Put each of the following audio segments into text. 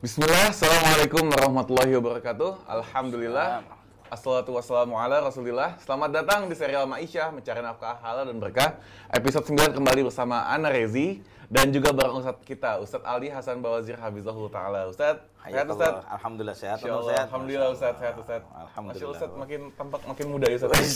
Bismillah, Assalamualaikum warahmatullahi wabarakatuh. Alhamdulillah. Assalatu wassalamu ala rasulillah. Selamat datang di serial Ma'isyah, mencari nafkah halal dan berkah. Episode 9 kembali bersama Ana Rezi dan juga bareng Ustadz kita, Ustadz Ali Hasan Bawazir Habizahullah Ta'ala. Ustadz, sehat Ustadz? Alhamdulillah sehat. Insya Allah. sehat. Alhamdulillah Ustadz, sehat Ustadz. Alhamdulillah. Masya Ustadz makin tampak makin muda ya Ustadz.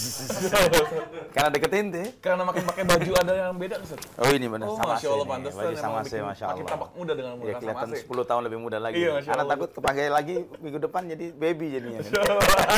Karena deketin deh. Karena makin pakai baju ada yang beda Ustadz. Oh ini benar Oh, sama Masya Allah, pantesan. Baju sama saya, masya Allah. Makin tampak muda dengan Ya, menggunakan kelihatan sama AC. 10 tahun lebih muda lagi. Iya, Masya Karena takut kepakai lagi minggu depan jadi baby jadinya.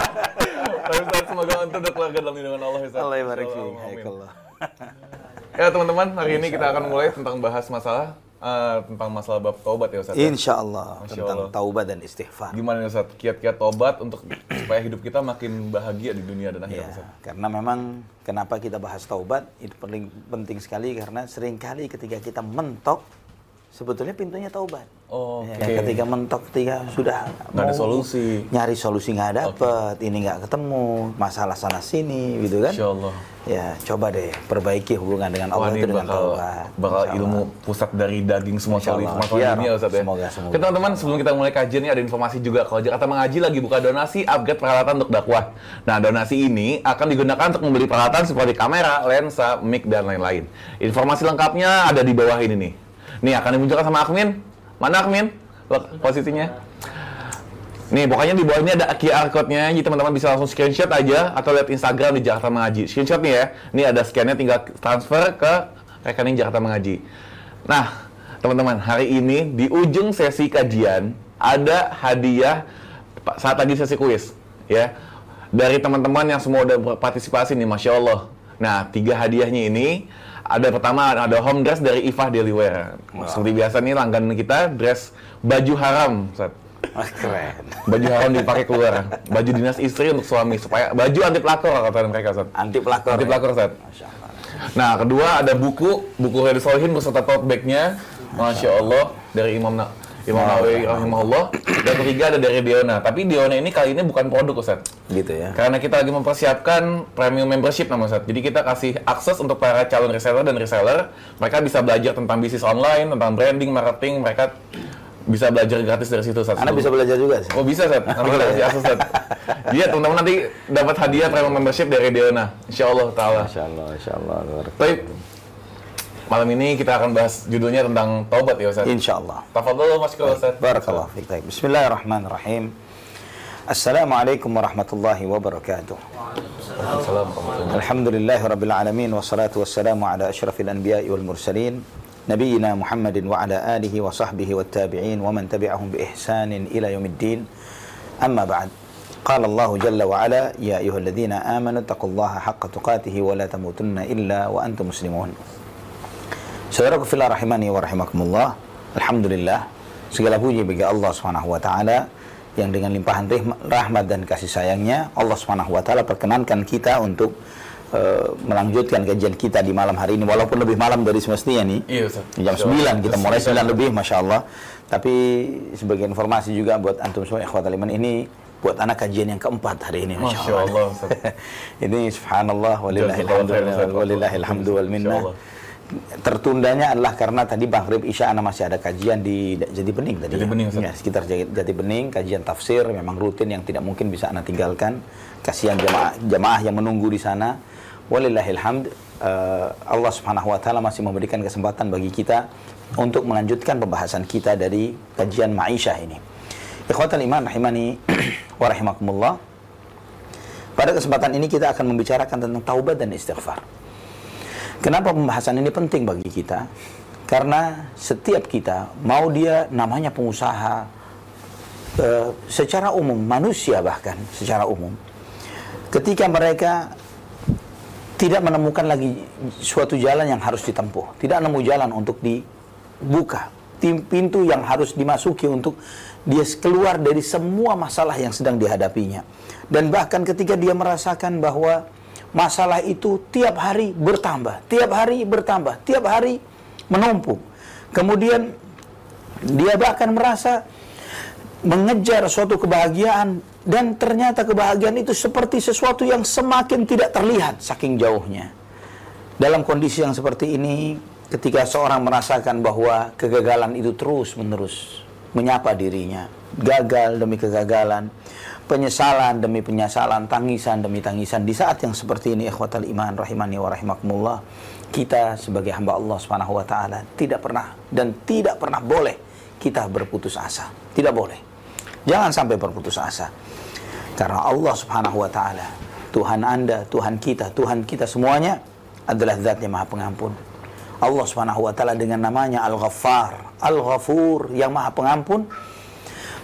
Tapi Ustadz, semoga untuk keluarga dalam lindungan Allah ya Ustadz. Allah barik. Allah, amin. Ya teman-teman, hari ini kita akan mulai tentang bahas masalah eh, tentang masalah bab taubat ya Ustaz. ya. Insya Allah Masya tentang Allah. taubat dan istighfar. Gimana nih Ustaz, kiat-kiat taubat untuk supaya hidup kita makin bahagia di dunia dan akhirat Ya, Ustaz. karena memang kenapa kita bahas taubat itu paling penting sekali karena sering kali ketika kita mentok sebetulnya pintunya taubat. Oh, Ya, oke. ketika mentok ketika sudah Nggak ada solusi. nyari solusi nggak dapet, ini nggak ketemu, masalah sana sini gitu kan? Insya Allah. Ya coba deh perbaiki hubungan dengan Wah Allah ini itu dengan bakal, taubat. bakal Insya ilmu Allah. pusat dari daging semua soal masalah Ya, dunia Ustaz ya. semoga, semoga. Oke teman-teman, sebelum kita mulai kajian ini ada informasi juga kalau Jakarta Mengaji lagi buka donasi upgrade peralatan untuk dakwah. Nah, donasi ini akan digunakan untuk membeli peralatan seperti kamera, lensa, mic dan lain-lain. Informasi lengkapnya ada di bawah ini nih. Nih akan dimunculkan sama admin. Mana admin? Posisinya. Nih, pokoknya di bawah ini ada QR code-nya, jadi teman-teman bisa langsung screenshot aja atau lihat Instagram di Jakarta Mengaji. Screenshot nih ya, ini ada scan-nya tinggal transfer ke rekening Jakarta Mengaji. Nah, teman-teman, hari ini di ujung sesi kajian ada hadiah saat lagi sesi kuis, ya. Dari teman-teman yang semua udah berpartisipasi nih, Masya Allah. Nah, tiga hadiahnya ini, ada pertama ada home dress dari Ifah Daily Wear. Seperti biasa nih langganan kita, dress baju haram, Ustaz Wah, keren. baju haram dipakai keluar baju dinas istri untuk suami supaya baju anti pelakor kata mereka Ustaz. Anti pelakor. anti ya? pelakor Allah. nah kedua ada buku buku Riyadhus Shalihin beserta tote bagnya Masya Allah dari Imam Na Imam Nawawi rahimahullah dan ketiga ada dari Diona tapi Diona ini kali ini bukan produk Ustaz Gitu ya. karena kita lagi mempersiapkan premium membership nama Ustaz. Jadi kita kasih akses untuk para calon reseller dan reseller. Mereka bisa belajar tentang bisnis online, tentang branding, marketing. Mereka bisa belajar gratis dari situ Ustaz. Anda bisa belajar juga sih. Oh bisa Seth, nanti kita kasih akses Seth. Iya teman-teman nanti dapat hadiah premium membership dari Deona, Insya Allah Ta'ala. Masya Allah, Masya Allah. Tapi Malam ini kita akan bahas judulnya tentang taubat ya Ustaz. Insyaallah. Tafadhol Mas Kul Ustaz. Barakallahu fiik. Bismillahirrahmanirrahim. Assalamualaikum warahmatullahi wabarakatuh. Waalaikumsalam. Alhamdulillah rabbil alamin wassalatu wassalamu ala asyrafil anbiya'i wal mursalin nabiyina Muhammadin wa ala alihi wa sahbihi wa tabi'in wa man tabi'ahum bi ihsanin ila yaumiddin. Amma ba'd. قال الله جل وعلا يا أيها الذين آمنوا taqullaha haqqa حق تقاته ولا tamutunna إلا وأنتم مسلمون. Saudaraku fillah rahimani wa rahimakumullah. Alhamdulillah segala puji bagi Allah Subhanahu wa taala yang dengan limpahan rahmat dan kasih sayangnya Allah Subhanahu wa taala perkenankan kita untuk eh, melanjutkan kajian kita di malam hari ini walaupun lebih malam dari semestinya nih. Iya Ustaz. Jam 9 kita mulai 9 lebih Masya Allah Tapi sebagai informasi juga buat antum semua ikhwat iman ini Buat anak kajian yang keempat hari ini Masya, Masya Allah. Ini subhanallah Jazakallah khair, Ustaz. walillahilhamdu wal Masya minnah Allah. Tertundanya adalah karena tadi Maghrib Isya Ana masih ada kajian di Jati Bening tadi Jati ya? Bening, Ustaz. Ya, sekitar Jati Jati Bening Kajian tafsir memang rutin yang tidak mungkin bisa Ana tinggalkan Kasihan jamaah, jamaah yang menunggu di sana Walillahilhamd eh, Allah subhanahu wa ta'ala masih memberikan kesempatan bagi kita Untuk melanjutkan pembahasan kita dari kajian Ma'isyah ini Ikhwatal iman rahimani wa rahimakumullah pada kesempatan ini kita akan membicarakan tentang taubat dan istighfar. Kenapa pembahasan ini penting bagi kita? Karena setiap kita, mau dia namanya pengusaha, eh, secara umum, manusia bahkan secara umum, ketika mereka tidak menemukan lagi suatu jalan yang harus ditempuh, tidak nemu jalan untuk dibuka, pintu yang harus dimasuki untuk dia keluar dari semua masalah yang sedang dihadapinya. Dan bahkan ketika dia merasakan bahwa masalah itu tiap hari bertambah, tiap hari bertambah, tiap hari menumpuk. Kemudian dia bahkan merasa mengejar suatu kebahagiaan dan ternyata kebahagiaan itu seperti sesuatu yang semakin tidak terlihat saking jauhnya. Dalam kondisi yang seperti ini, ketika seorang merasakan bahwa kegagalan itu terus-menerus menyapa dirinya. Gagal demi kegagalan, penyesalan demi penyesalan, tangisan demi tangisan. Di saat yang seperti ini, ikhwatal iman rahimani wa rahimakumullah, kita sebagai hamba Allah Subhanahu wa taala tidak pernah dan tidak pernah boleh kita berputus asa. Tidak boleh. Jangan sampai berputus asa. Karena Allah Subhanahu wa taala, Tuhan Anda, Tuhan kita, Tuhan kita semuanya adalah zat yang maha pengampun. Allah Subhanahu wa taala dengan namanya Al-Ghaffar, Al-Ghafur yang maha pengampun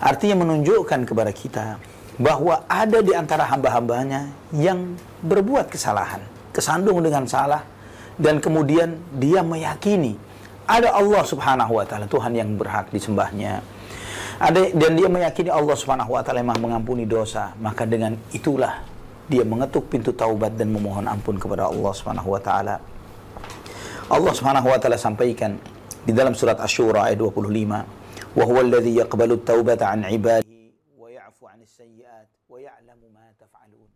artinya menunjukkan kepada kita bahwa ada di antara hamba-hambanya yang berbuat kesalahan, kesandung dengan salah dan kemudian dia meyakini ada Allah Subhanahu wa taala Tuhan yang berhak disembahnya. Ada dan dia meyakini Allah Subhanahu wa taala yang mengampuni dosa, maka dengan itulah dia mengetuk pintu taubat dan memohon ampun kepada Allah Subhanahu wa taala. Allah Subhanahu wa taala sampaikan di dalam surat Asy-Syura ayat 25, "Wa huwal ladzi yaqbalu at-taubata 'an 'ibadihi wa ya'fu 'anis sayyi'at wa ya'lamu ma taf'alun."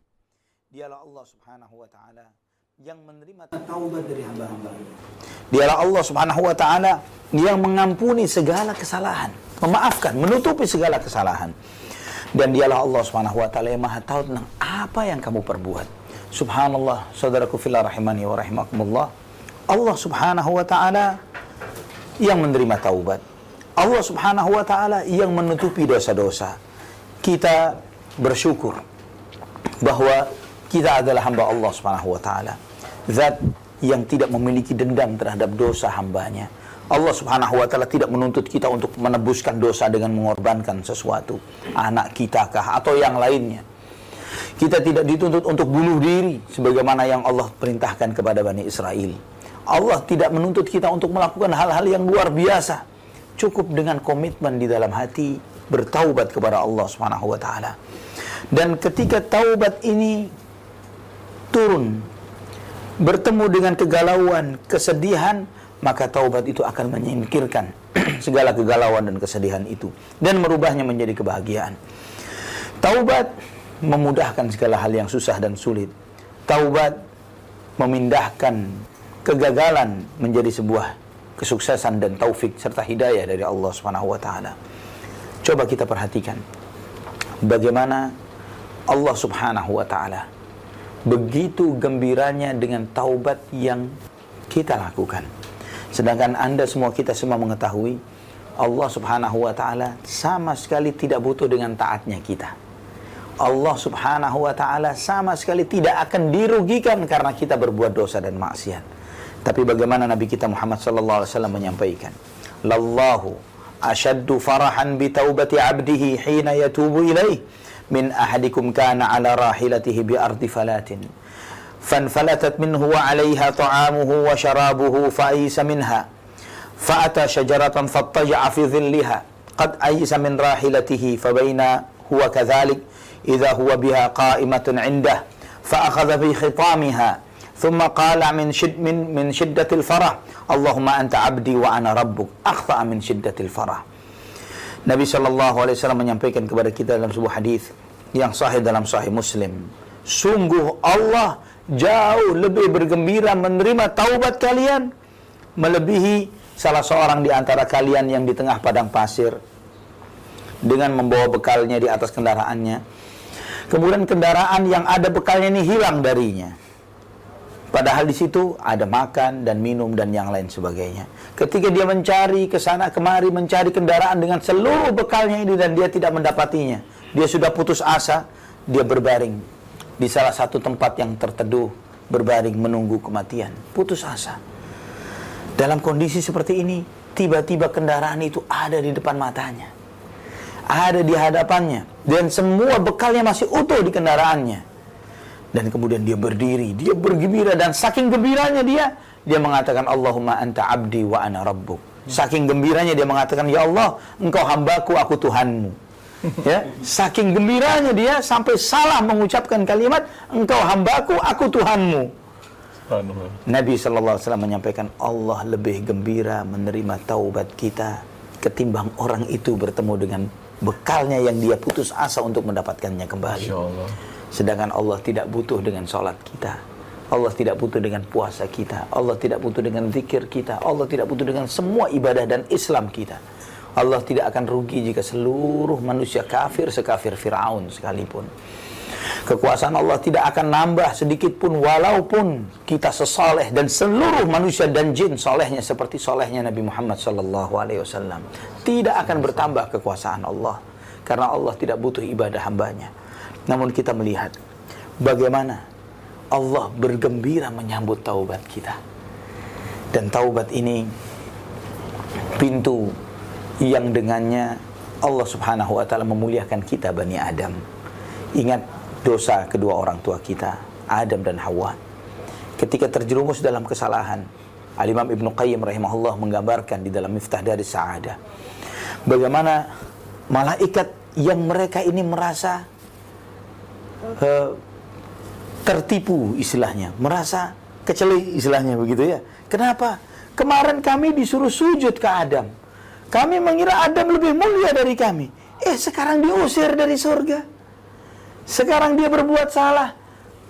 Dialah Allah Subhanahu wa taala yang menerima taubat dari hamba-hamba. Dialah Allah Subhanahu wa taala yang mengampuni segala kesalahan, memaafkan, menutupi segala kesalahan. Dan dialah Allah Subhanahu wa taala yang Maha tahu tentang apa yang kamu perbuat. Subhanallah, saudaraku fillah rahimani wa rahimakumullah. Allah Subhanahu wa taala yang menerima taubat. Allah Subhanahu wa taala yang menutupi dosa-dosa. Kita bersyukur bahwa kita adalah hamba Allah Subhanahu wa taala. Zat yang tidak memiliki dendam terhadap dosa hambanya. Allah subhanahu wa ta'ala tidak menuntut kita untuk menebuskan dosa dengan mengorbankan sesuatu. Anak kita kah atau yang lainnya. Kita tidak dituntut untuk bunuh diri sebagaimana yang Allah perintahkan kepada Bani Israel. Allah tidak menuntut kita untuk melakukan hal-hal yang luar biasa. Cukup dengan komitmen di dalam hati bertaubat kepada Allah Subhanahu wa taala. Dan ketika taubat ini turun bertemu dengan kegalauan, kesedihan, maka taubat itu akan menyingkirkan segala kegalauan dan kesedihan itu dan merubahnya menjadi kebahagiaan. Taubat memudahkan segala hal yang susah dan sulit. Taubat memindahkan kegagalan menjadi sebuah kesuksesan dan taufik serta hidayah dari Allah Subhanahu wa taala. Coba kita perhatikan bagaimana Allah Subhanahu wa taala begitu gembiranya dengan taubat yang kita lakukan. Sedangkan Anda semua kita semua mengetahui Allah Subhanahu wa taala sama sekali tidak butuh dengan taatnya kita. Allah Subhanahu wa taala sama sekali tidak akan dirugikan karena kita berbuat dosa dan maksiat. Tapi bagaimana Nabi kita Muhammad sallallahu alaihi wasallam menyampaikan, "Lallahu ashaddu farahan bi taubati 'abdihi hina yatubu ilaih." من أحدكم كان على راحلته بأرض فلات فانفلتت منه وعليها طعامه وشرابه فأيس منها فأتى شجرة فاضطجع في ظلها قد أيس من راحلته فبين هو كذلك إذا هو بها قائمة عنده فأخذ في خطامها ثم قال من شد من من شدة الفرح اللهم أنت عبدي وأنا ربك أخطأ من شدة الفرح. Nabi Shallallahu Alaihi Wasallam menyampaikan kepada kita dalam sebuah hadis yang sahih dalam Sahih Muslim. Sungguh Allah jauh lebih bergembira menerima taubat kalian melebihi salah seorang di antara kalian yang di tengah padang pasir dengan membawa bekalnya di atas kendaraannya. Kemudian kendaraan yang ada bekalnya ini hilang darinya. Padahal di situ ada makan dan minum dan yang lain sebagainya. Ketika dia mencari ke sana kemari mencari kendaraan dengan seluruh bekalnya ini dan dia tidak mendapatinya. Dia sudah putus asa, dia berbaring di salah satu tempat yang terteduh, berbaring menunggu kematian. Putus asa. Dalam kondisi seperti ini, tiba-tiba kendaraan itu ada di depan matanya. Ada di hadapannya dan semua bekalnya masih utuh di kendaraannya dan kemudian dia berdiri, dia bergembira dan saking gembiranya dia, dia mengatakan Allahumma anta abdi wa ana rabbuk. Saking gembiranya dia mengatakan ya Allah, engkau hambaku, aku Tuhanmu. ya, saking gembiranya dia sampai salah mengucapkan kalimat engkau hambaku, aku Tuhanmu. Nabi wasallam menyampaikan Allah lebih gembira menerima taubat kita ketimbang orang itu bertemu dengan bekalnya yang dia putus asa untuk mendapatkannya kembali. Sedangkan Allah tidak butuh dengan sholat kita. Allah tidak butuh dengan puasa kita. Allah tidak butuh dengan zikir kita. Allah tidak butuh dengan semua ibadah dan Islam kita. Allah tidak akan rugi jika seluruh manusia kafir sekafir Firaun sekalipun. Kekuasaan Allah tidak akan nambah sedikit pun walaupun kita sesoleh dan seluruh manusia dan jin solehnya seperti solehnya Nabi Muhammad Wasallam. Tidak akan bertambah kekuasaan Allah karena Allah tidak butuh ibadah hambanya. Namun kita melihat bagaimana Allah bergembira menyambut taubat kita. Dan taubat ini pintu yang dengannya Allah Subhanahu wa taala memuliakan kita Bani Adam. Ingat dosa kedua orang tua kita, Adam dan Hawa. Ketika terjerumus dalam kesalahan, Al-Imam Ibnu Qayyim rahimahullah menggambarkan di dalam Miftah dari Sa'ada. Bagaimana malaikat yang mereka ini merasa uh, tertipu istilahnya, merasa keceli istilahnya begitu ya. Kenapa? Kemarin kami disuruh sujud ke Adam. Kami mengira Adam lebih mulia dari kami. Eh sekarang diusir dari surga. Sekarang dia berbuat salah.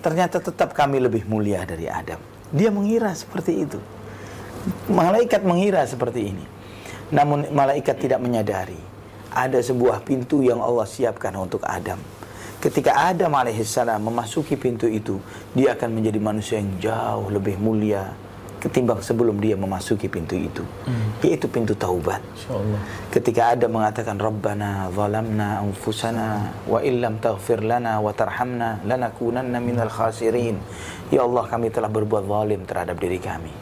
Ternyata tetap kami lebih mulia dari Adam. Dia mengira seperti itu. Malaikat mengira seperti ini. Namun malaikat tidak menyadari. Ada sebuah pintu yang Allah siapkan untuk Adam. Ketika Adam alaihissalam memasuki pintu itu, dia akan menjadi manusia yang jauh lebih mulia, ketimbang sebelum dia memasuki pintu itu. Hmm. yaitu pintu taubat. Ketika ada mengatakan Rabbana zalamna anfusana wa illam taghfir lana wa tarhamna lanakunanna minal khasirin. Ya Allah kami telah berbuat zalim terhadap diri kami.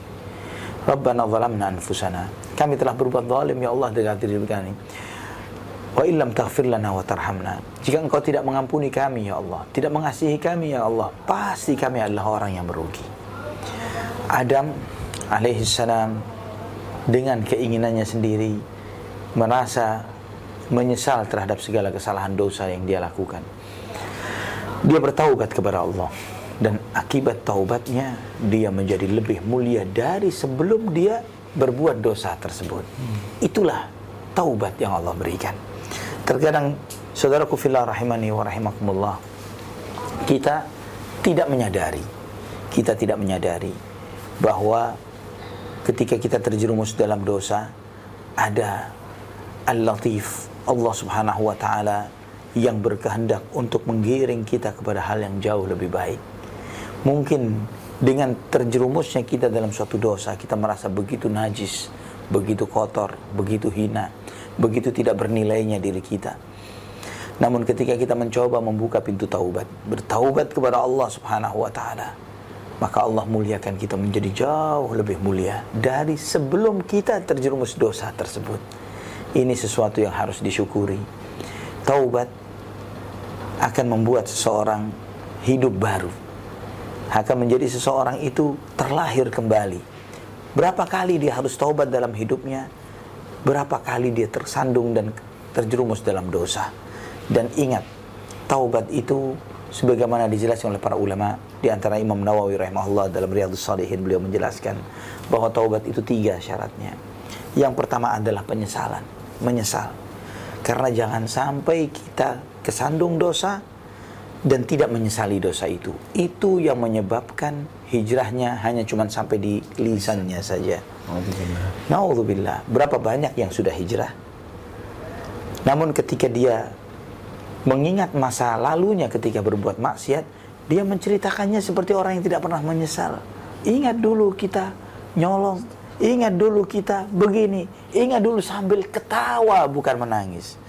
Rabbana zalamna anfusana. Kami telah berbuat zalim ya Allah terhadap diri kami wa illam taghfir lana wa tarhamna jika engkau tidak mengampuni kami ya Allah tidak mengasihi kami ya Allah pasti kami adalah orang yang merugi Adam alaihissalam dengan keinginannya sendiri merasa menyesal terhadap segala kesalahan dosa yang dia lakukan. Dia bertaubat kepada Allah dan akibat taubatnya dia menjadi lebih mulia dari sebelum dia berbuat dosa tersebut. Itulah taubat yang Allah berikan. Terkadang saudaraku fillah rahimani wa rahimakumullah kita tidak menyadari kita tidak menyadari bahwa ketika kita terjerumus dalam dosa ada Al-Latif Allah Subhanahu wa taala yang berkehendak untuk menggiring kita kepada hal yang jauh lebih baik. Mungkin dengan terjerumusnya kita dalam suatu dosa, kita merasa begitu najis, begitu kotor, begitu hina, begitu tidak bernilainya diri kita. Namun ketika kita mencoba membuka pintu taubat, bertaubat kepada Allah Subhanahu wa taala, maka Allah muliakan kita menjadi jauh lebih mulia dari sebelum kita terjerumus dosa tersebut. Ini sesuatu yang harus disyukuri. Taubat akan membuat seseorang hidup baru. Akan menjadi seseorang itu terlahir kembali. Berapa kali dia harus taubat dalam hidupnya? Berapa kali dia tersandung dan terjerumus dalam dosa? Dan ingat, taubat itu sebagaimana dijelaskan oleh para ulama di antara Imam Nawawi rahimahullah dalam Riyadhus Salihin beliau menjelaskan bahwa taubat itu tiga syaratnya. Yang pertama adalah penyesalan, menyesal. Karena jangan sampai kita kesandung dosa dan tidak menyesali dosa itu. Itu yang menyebabkan hijrahnya hanya cuma sampai di lisannya saja. Nauzubillah. Berapa banyak yang sudah hijrah? Namun ketika dia mengingat masa lalunya ketika berbuat maksiat, dia menceritakannya seperti orang yang tidak pernah menyesal. Ingat dulu kita nyolong, ingat dulu kita begini, ingat dulu sambil ketawa bukan menangis.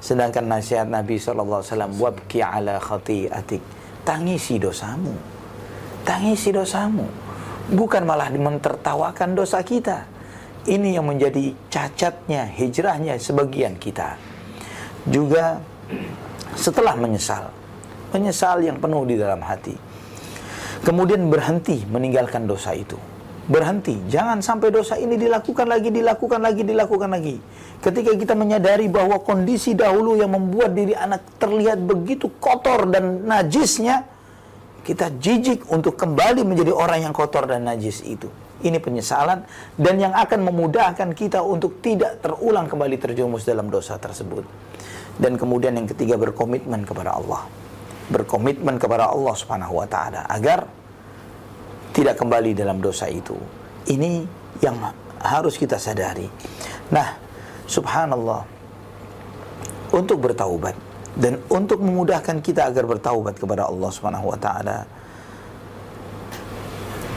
Sedangkan nasihat Nabi SAW, wabki ala khati'atik, tangisi dosamu. Tangisi dosamu. Bukan malah mentertawakan dosa kita. Ini yang menjadi cacatnya, hijrahnya sebagian kita. Juga setelah menyesal. Menyesal yang penuh di dalam hati. Kemudian berhenti meninggalkan dosa itu. Berhenti, jangan sampai dosa ini dilakukan lagi, dilakukan lagi, dilakukan lagi. Ketika kita menyadari bahwa kondisi dahulu yang membuat diri anak terlihat begitu kotor dan najisnya, kita jijik untuk kembali menjadi orang yang kotor dan najis itu. Ini penyesalan dan yang akan memudahkan kita untuk tidak terulang kembali terjerumus dalam dosa tersebut. Dan kemudian yang ketiga berkomitmen kepada Allah. Berkomitmen kepada Allah Subhanahu wa taala agar tidak kembali dalam dosa itu. Ini yang harus kita sadari. Nah, subhanallah untuk bertaubat dan untuk memudahkan kita agar bertaubat kepada Allah Subhanahu wa taala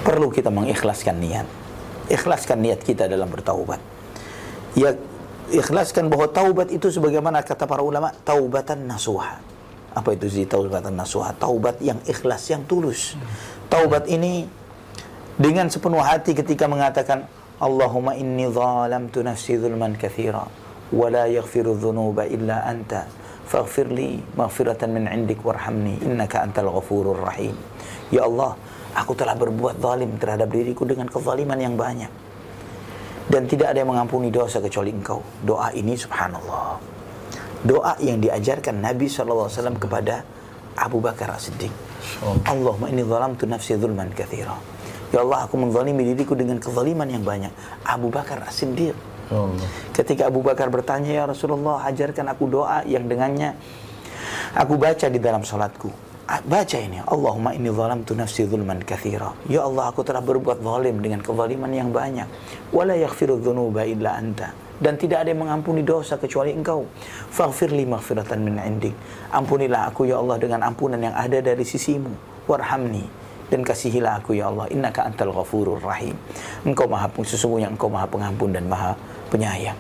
perlu kita mengikhlaskan niat. Ikhlaskan niat kita dalam bertaubat. Ya ikhlaskan bahwa taubat itu sebagaimana kata para ulama taubatan nasuha. Apa itu sih taubatan nasuha? Taubat yang ikhlas, yang tulus. Taubat ini dengan sepenuh hati ketika mengatakan Allahumma inni zalamtu nafsi zulman kathira wa la yaghfiru dhunuba illa anta faghfir li maghfiratan min indik warhamni innaka antal ghafurur rahim. Ya Allah, Aku telah berbuat zalim terhadap diriku dengan kezaliman yang banyak. Dan tidak ada yang mengampuni dosa kecuali engkau. Doa ini subhanallah. Doa yang diajarkan Nabi SAW kepada Abu Bakar As-Siddiq. Allahumma inni zalamtu nafsi zulman kathira. Ya Allah, aku menzalimi diriku dengan kezaliman yang banyak. Abu Bakar As-Siddiq. Ketika Abu Bakar bertanya, Ya Rasulullah, ajarkan aku doa yang dengannya. Aku baca di dalam salatku baca ini. Allahumma inni zalamtu nafsi zulman kathira. Ya Allah aku telah berbuat zalim dengan kezaliman yang banyak. Wala yaghfiru dzunuba illa anta. Dan tidak ada yang mengampuni dosa kecuali engkau. Faghfirli maghfiratan min indik. Ampunilah aku ya Allah dengan ampunan yang ada dari sisimu. Warhamni. Dan kasihilah aku ya Allah. Innaka antal ghafurur rahim. Engkau maha sesungguhnya engkau maha pengampun dan maha penyayang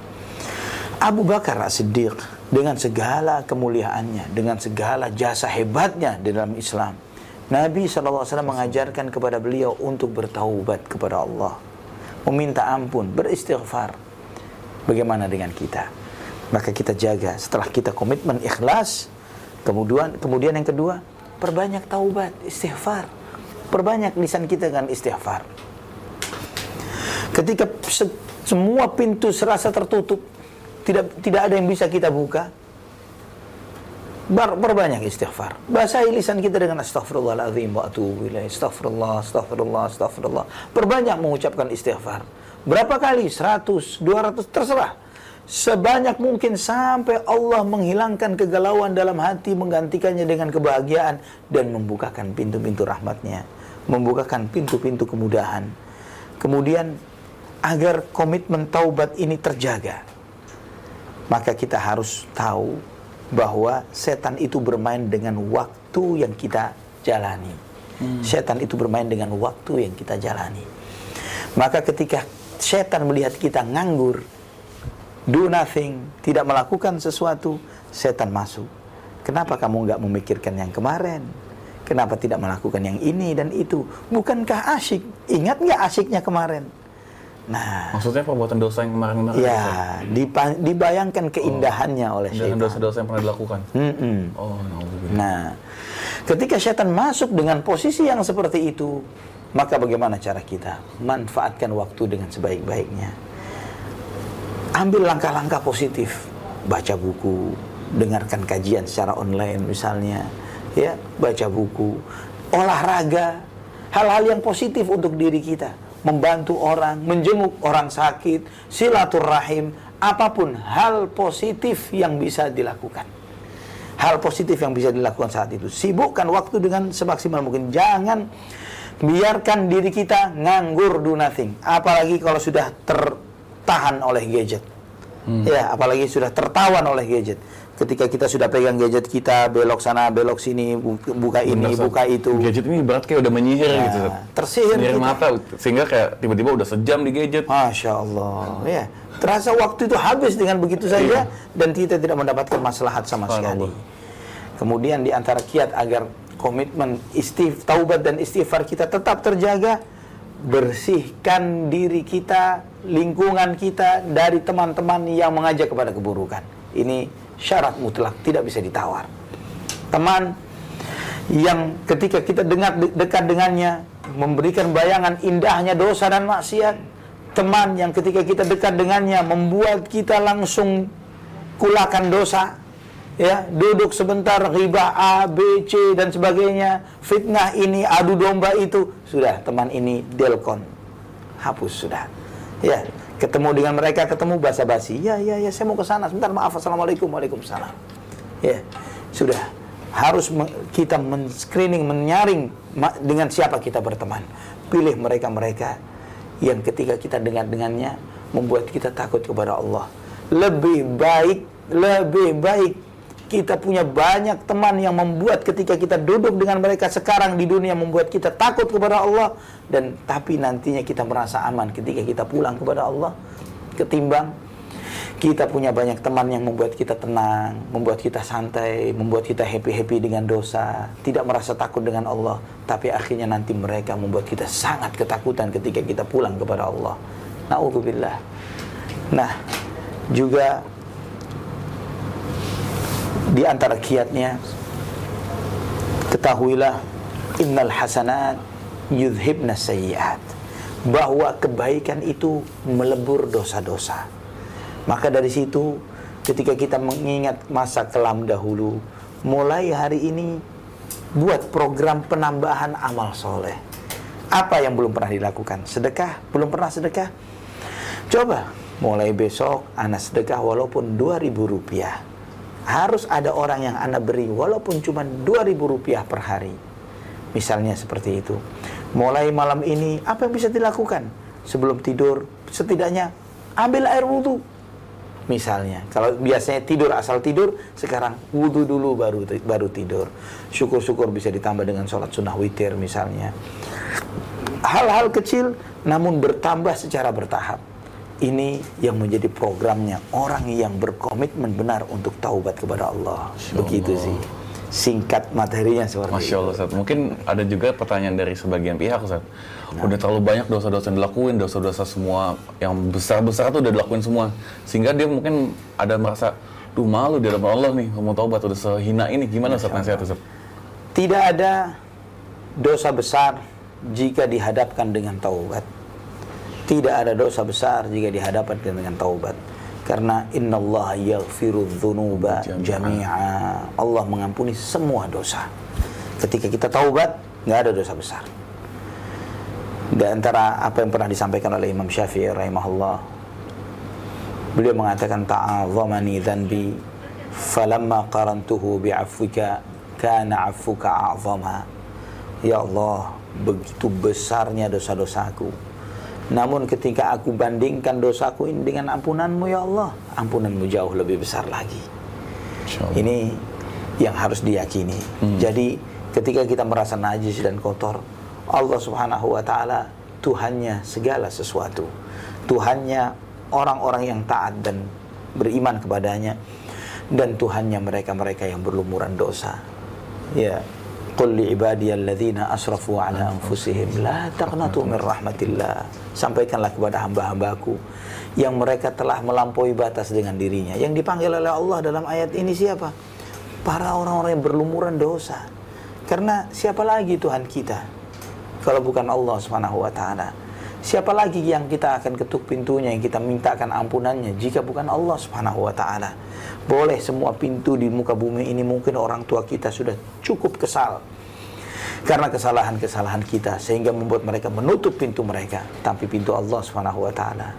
Abu Bakar As-Siddiq dengan segala kemuliaannya, dengan segala jasa hebatnya di dalam Islam. Nabi SAW mengajarkan kepada beliau untuk bertaubat kepada Allah. Meminta ampun, beristighfar. Bagaimana dengan kita? Maka kita jaga setelah kita komitmen ikhlas. Kemudian kemudian yang kedua, perbanyak taubat, istighfar. Perbanyak lisan kita dengan istighfar. Ketika semua pintu serasa tertutup, tidak tidak ada yang bisa kita buka. Bar, berbanyak istighfar. Basahi lisan kita dengan astagfirullahaladzim wa atubu ilaih. Astagfirullah, astagfirullah, astagfirullah. Perbanyak mengucapkan istighfar. Berapa kali? 100, 200, terserah. Sebanyak mungkin sampai Allah menghilangkan kegalauan dalam hati, menggantikannya dengan kebahagiaan dan membukakan pintu-pintu rahmatnya, membukakan pintu-pintu kemudahan. Kemudian agar komitmen taubat ini terjaga maka kita harus tahu bahwa setan itu bermain dengan waktu yang kita jalani. Hmm. Setan itu bermain dengan waktu yang kita jalani. Maka ketika setan melihat kita nganggur, do nothing, tidak melakukan sesuatu, setan masuk. Kenapa kamu nggak memikirkan yang kemarin? Kenapa tidak melakukan yang ini dan itu? Bukankah asyik? Ingat nggak asyiknya kemarin? Nah, maksudnya perbuatan dosa yang kemarin-kemarin? Ya, dipa- dibayangkan keindahannya oh, oleh syaitan. dosa-dosa yang pernah dilakukan. Mm -mm. Oh, Nah, ketika syaitan masuk dengan posisi yang seperti itu, maka bagaimana cara kita manfaatkan waktu dengan sebaik-baiknya? Ambil langkah-langkah positif, baca buku, dengarkan kajian secara online misalnya, ya, baca buku, olahraga, hal-hal yang positif untuk diri kita membantu orang, menjenguk orang sakit, silaturahim, apa pun hal positif yang bisa dilakukan. Hal positif yang bisa dilakukan saat itu. Sibukkan waktu dengan semaksimal mungkin. Jangan biarkan diri kita nganggur do nothing. Apalagi kalau sudah tertahan oleh gadget. Hmm. Ya, apalagi sudah tertawan oleh gadget ketika kita sudah pegang gadget kita belok sana belok sini buka ini Benar, buka itu. Gadget ini berat kayak udah menyihir ya, gitu tersihir kita. mata sehingga kayak tiba-tiba udah sejam di gadget. Masya Allah. Ya. Terasa waktu itu habis dengan begitu saja iya. dan kita tidak mendapatkan maslahat sama sekali. Kemudian di antara kiat agar komitmen istif taubat dan istighfar kita tetap terjaga bersihkan diri kita lingkungan kita dari teman-teman yang mengajak kepada keburukan. Ini syarat mutlak, tidak bisa ditawar. Teman yang ketika kita dengar dekat dengannya memberikan bayangan indahnya dosa dan maksiat, teman yang ketika kita dekat dengannya membuat kita langsung kulakan dosa, ya duduk sebentar riba A, B, C dan sebagainya, fitnah ini, adu domba itu, sudah teman ini delkon, hapus sudah, ya ketemu dengan mereka ketemu basa-basi. Ya ya ya saya mau ke sana. Sebentar maaf. Assalamualaikum waalaikumsalam. Ya sudah. Harus kita men-screening menyaring dengan siapa kita berteman. Pilih mereka-mereka yang ketika kita dengar dengannya membuat kita takut kepada Allah. Lebih baik, lebih baik kita punya banyak teman yang membuat ketika kita duduk dengan mereka sekarang di dunia membuat kita takut kepada Allah dan tapi nantinya kita merasa aman ketika kita pulang kepada Allah ketimbang kita punya banyak teman yang membuat kita tenang, membuat kita santai, membuat kita happy-happy dengan dosa, tidak merasa takut dengan Allah, tapi akhirnya nanti mereka membuat kita sangat ketakutan ketika kita pulang kepada Allah. Nauzubillah. Nah, juga di antara kiatnya ketahuilah innal hasanat yudhibna sayyiat. Bahwa kebaikan itu melebur dosa-dosa. Maka dari situ ketika kita mengingat masa kelam dahulu mulai hari ini buat program penambahan amal soleh. Apa yang belum pernah dilakukan? Sedekah? Belum pernah sedekah? Coba mulai besok anak sedekah walaupun 2000 rupiah harus ada orang yang Anda beri walaupun cuma 2000 rupiah per hari. Misalnya seperti itu. Mulai malam ini apa yang bisa dilakukan? Sebelum tidur setidaknya ambil air wudhu. Misalnya, kalau biasanya tidur asal tidur, sekarang wudhu dulu baru baru tidur. Syukur-syukur bisa ditambah dengan sholat sunnah witir misalnya. Hal-hal kecil namun bertambah secara bertahap ini yang menjadi programnya orang yang berkomitmen benar untuk taubat kepada Allah. Begitu sih. Singkat materinya seperti Masya Allah, Ustaz. Mungkin ada juga pertanyaan dari sebagian pihak, Ustaz. Nah. Udah terlalu banyak dosa-dosa yang dilakuin, dosa-dosa semua yang besar-besar tuh udah dilakuin semua. Sehingga dia mungkin ada merasa, duh malu di dalam Allah nih, mau taubat udah sehina ini. Gimana Ustaz nasihat Ustaz? Tidak ada dosa besar jika dihadapkan dengan taubat tidak ada dosa besar jika dihadapkan dengan taubat. Karena Inna Allah yaghfiru dhunuba jami'a. Allah mengampuni semua dosa. Ketika kita taubat, nggak ada dosa besar. Di antara apa yang pernah disampaikan oleh Imam Syafi'i rahimahullah, beliau mengatakan ta'azamani dhanbi falamma qarantuhu bi'afwika kana 'affuka a'zama. Ya Allah, begitu besarnya dosa-dosaku namun ketika aku bandingkan dosaku ini dengan ampunanmu ya Allah, ampunanmu jauh lebih besar lagi. Ini yang harus diyakini. Hmm. Jadi ketika kita merasa najis dan kotor, Allah Subhanahu wa taala Tuhannya segala sesuatu. Tuhannya orang-orang yang taat dan beriman kepadanya dan Tuhannya mereka-mereka yang berlumuran dosa. Ya, Qul li ibadiyalladzina asrafu ala anfusihim la taqnatu min rahmatillah. Sampaikanlah kepada hamba-hambaku yang mereka telah melampaui batas dengan dirinya. Yang dipanggil oleh Allah dalam ayat ini siapa? Para orang-orang yang berlumuran dosa. Karena siapa lagi Tuhan kita? Kalau bukan Allah Subhanahu wa taala. Siapa lagi yang kita akan ketuk pintunya yang kita mintakan ampunannya jika bukan Allah Subhanahu wa taala? Boleh semua pintu di muka bumi ini mungkin orang tua kita sudah cukup kesal karena kesalahan-kesalahan kita sehingga membuat mereka menutup pintu mereka, tapi pintu Allah Subhanahu wa taala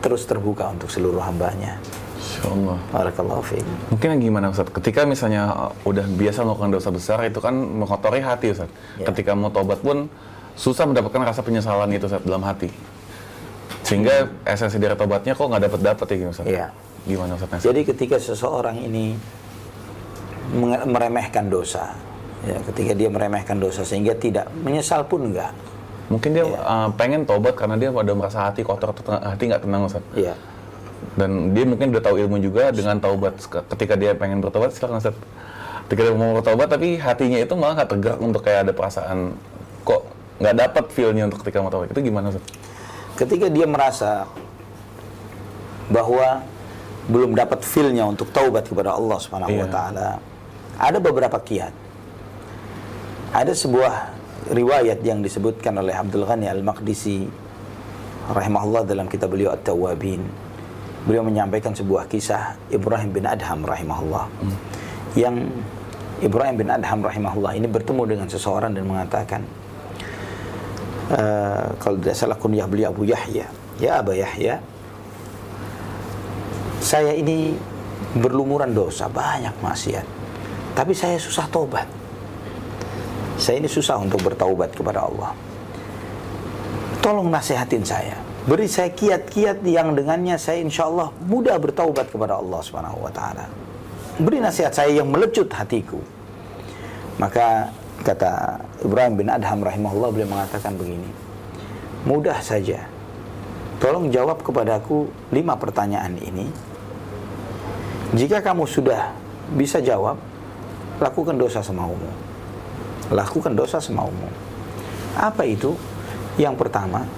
terus terbuka untuk seluruh hambanya. Insyaallah. Barakallahu fiik. Mungkin gimana Ustaz? Ketika misalnya udah biasa melakukan dosa besar itu kan mengotori hati Ustaz. Ya. Ketika mau tobat pun susah mendapatkan rasa penyesalan itu saat dalam hati. Sehingga hmm. esensi dari tobatnya kok nggak dapat dapat ya Ustaz? Iya. Gimana Ustaz? Jadi ketika seseorang ini meremehkan dosa, ya ketika dia meremehkan dosa sehingga tidak menyesal pun enggak. Mungkin dia ya. uh, pengen tobat karena dia ada merasa hati kotor atau hati nggak tenang Ustaz. Iya. Dan dia mungkin udah tahu ilmu juga dengan taubat ketika dia pengen bertobat silakan Ustaz. Ketika dia mau bertobat tapi hatinya itu malah nggak tegak untuk kayak ada perasaan kok nggak dapat feelnya untuk ketika mau taubat itu gimana sih? Ketika dia merasa bahwa belum dapat feelnya untuk taubat kepada Allah Subhanahu iya. wa taala, ada beberapa kiat. Ada sebuah riwayat yang disebutkan oleh Abdul Ghani Al-Maqdisi rahimahullah dalam kitab beliau At-Tawwabin. Beliau menyampaikan sebuah kisah Ibrahim bin Adham rahimahullah. Hmm. Yang Ibrahim bin Adham rahimahullah ini bertemu dengan seseorang dan mengatakan, uh, kalau tidak salah kunyah beliau Abu Yahya. Ya Abu Yahya. Saya ini berlumuran dosa banyak maksiat. Tapi saya susah tobat saya ini susah untuk bertaubat kepada Allah. Tolong nasihatin saya. Beri saya kiat-kiat yang dengannya saya insya Allah mudah bertaubat kepada Allah Subhanahu wa taala. Beri nasihat saya yang melecut hatiku. Maka kata Ibrahim bin Adham rahimahullah beliau mengatakan begini. Mudah saja. Tolong jawab kepadaku lima pertanyaan ini. Jika kamu sudah bisa jawab, lakukan dosa semaumu. Lakukan dosa semaumu. Apa itu? Yang pertama,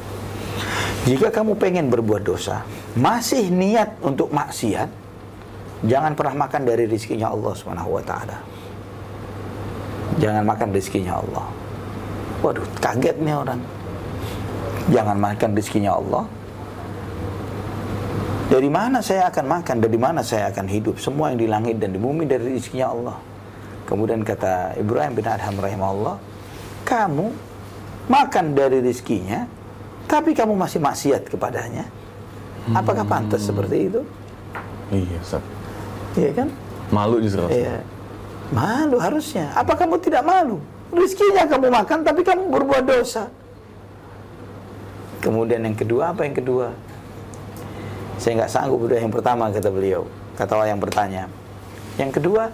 jika kamu pengen berbuat dosa, masih niat untuk maksiat, jangan pernah makan dari rizkinya Allah taala. Jangan makan rizkinya Allah. Waduh, kaget nih orang. Jangan makan rizkinya Allah. Dari mana saya akan makan? Dari mana saya akan hidup? Semua yang di langit dan di bumi dari rizkinya Allah. Kemudian kata Ibrahim bin Adham rahimahullah, kamu makan dari rizkinya, tapi kamu masih maksiat kepadanya. Apakah pantas seperti itu? Iya, Ustaz. Iya kan? Malu justru. Iya. Malu harusnya. Apa kamu tidak malu? Rizkinya kamu makan, tapi kamu berbuat dosa. Kemudian yang kedua, apa yang kedua? Saya nggak sanggup udah yang pertama, kata beliau. Kata orang yang bertanya. Yang kedua,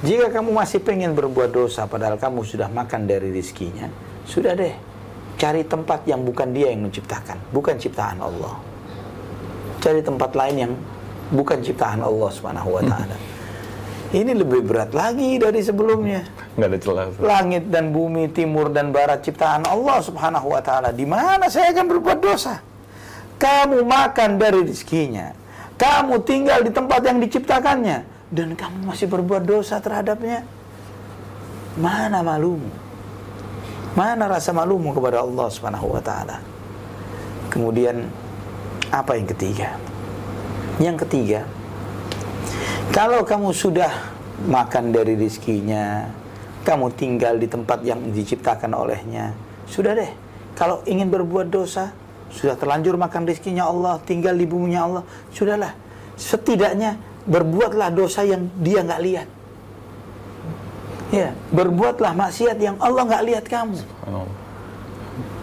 jika kamu masih pengen berbuat dosa, padahal kamu sudah makan dari rizkinya, sudah deh. Cari tempat yang bukan dia yang menciptakan, bukan ciptaan Allah. Cari tempat lain yang bukan ciptaan Allah Subhanahu wa taala. Ini lebih berat lagi dari sebelumnya. Nggak ada celah. Langit dan bumi, timur dan barat ciptaan Allah Subhanahu wa taala. Di mana saya akan berbuat dosa? Kamu makan dari rezekinya. Kamu tinggal di tempat yang diciptakannya dan kamu masih berbuat dosa terhadapnya. Mana malumu? Mana rasa malumu kepada Allah Subhanahu wa taala? Kemudian apa yang ketiga? Yang ketiga, kalau kamu sudah makan dari rizkinya, kamu tinggal di tempat yang diciptakan olehnya, sudah deh. Kalau ingin berbuat dosa, sudah terlanjur makan rizkinya Allah, tinggal di buminya Allah, sudahlah. Setidaknya berbuatlah dosa yang dia nggak lihat. Ya, berbuatlah maksiat yang Allah nggak lihat kamu.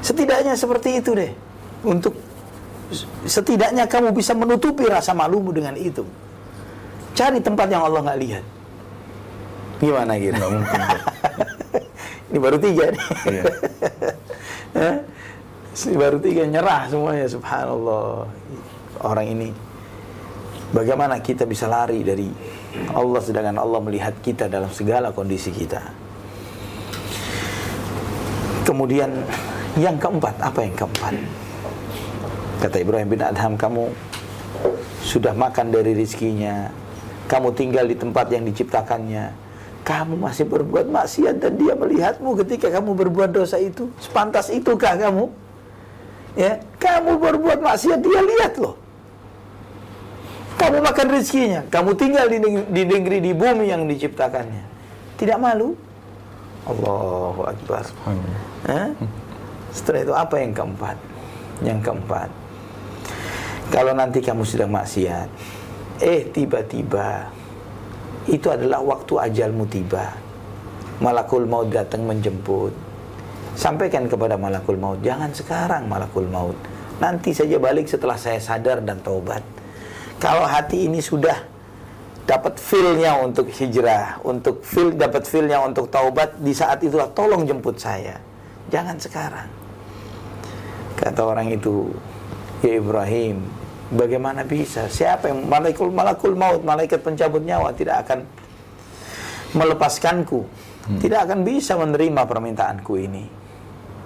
Setidaknya seperti itu deh. Untuk setidaknya kamu bisa menutupi rasa malumu dengan itu. Cari tempat yang Allah nggak lihat. Gimana gitu? Nggak mungkin. Ini baru tiga nih. Iya. Baru tiga nyerah semuanya subhanallah orang ini bagaimana kita bisa lari dari Allah sedangkan Allah melihat kita dalam segala kondisi kita kemudian yang keempat apa yang keempat kata Ibrahim bin Adham kamu sudah makan dari rizkinya kamu tinggal di tempat yang diciptakannya. Kamu masih berbuat maksiat dan dia melihatmu ketika kamu berbuat dosa itu. Sepantas itukah kamu? Ya kamu berbuat maksiat dia lihat loh. Kamu makan rezekinya. Kamu tinggal di, di negeri di bumi yang diciptakannya. Tidak malu? Allahu Akbar. Hah? setelah itu apa yang keempat? Yang keempat kalau nanti kamu sedang maksiat eh tiba-tiba. Itu adalah waktu ajalmu tiba. Malakul maut datang menjemput. Sampaikan kepada malakul maut jangan sekarang malakul maut. Nanti saja balik setelah saya sadar dan taubat. Kalau hati ini sudah dapat feel-nya untuk hijrah untuk feel dapat feel-nya untuk taubat di saat itulah tolong jemput saya. Jangan sekarang. Kata orang itu ya Ibrahim bagaimana bisa? Siapa yang malakul malakul maut malaikat pencabut nyawa tidak akan melepaskanku. Tidak akan bisa menerima permintaanku ini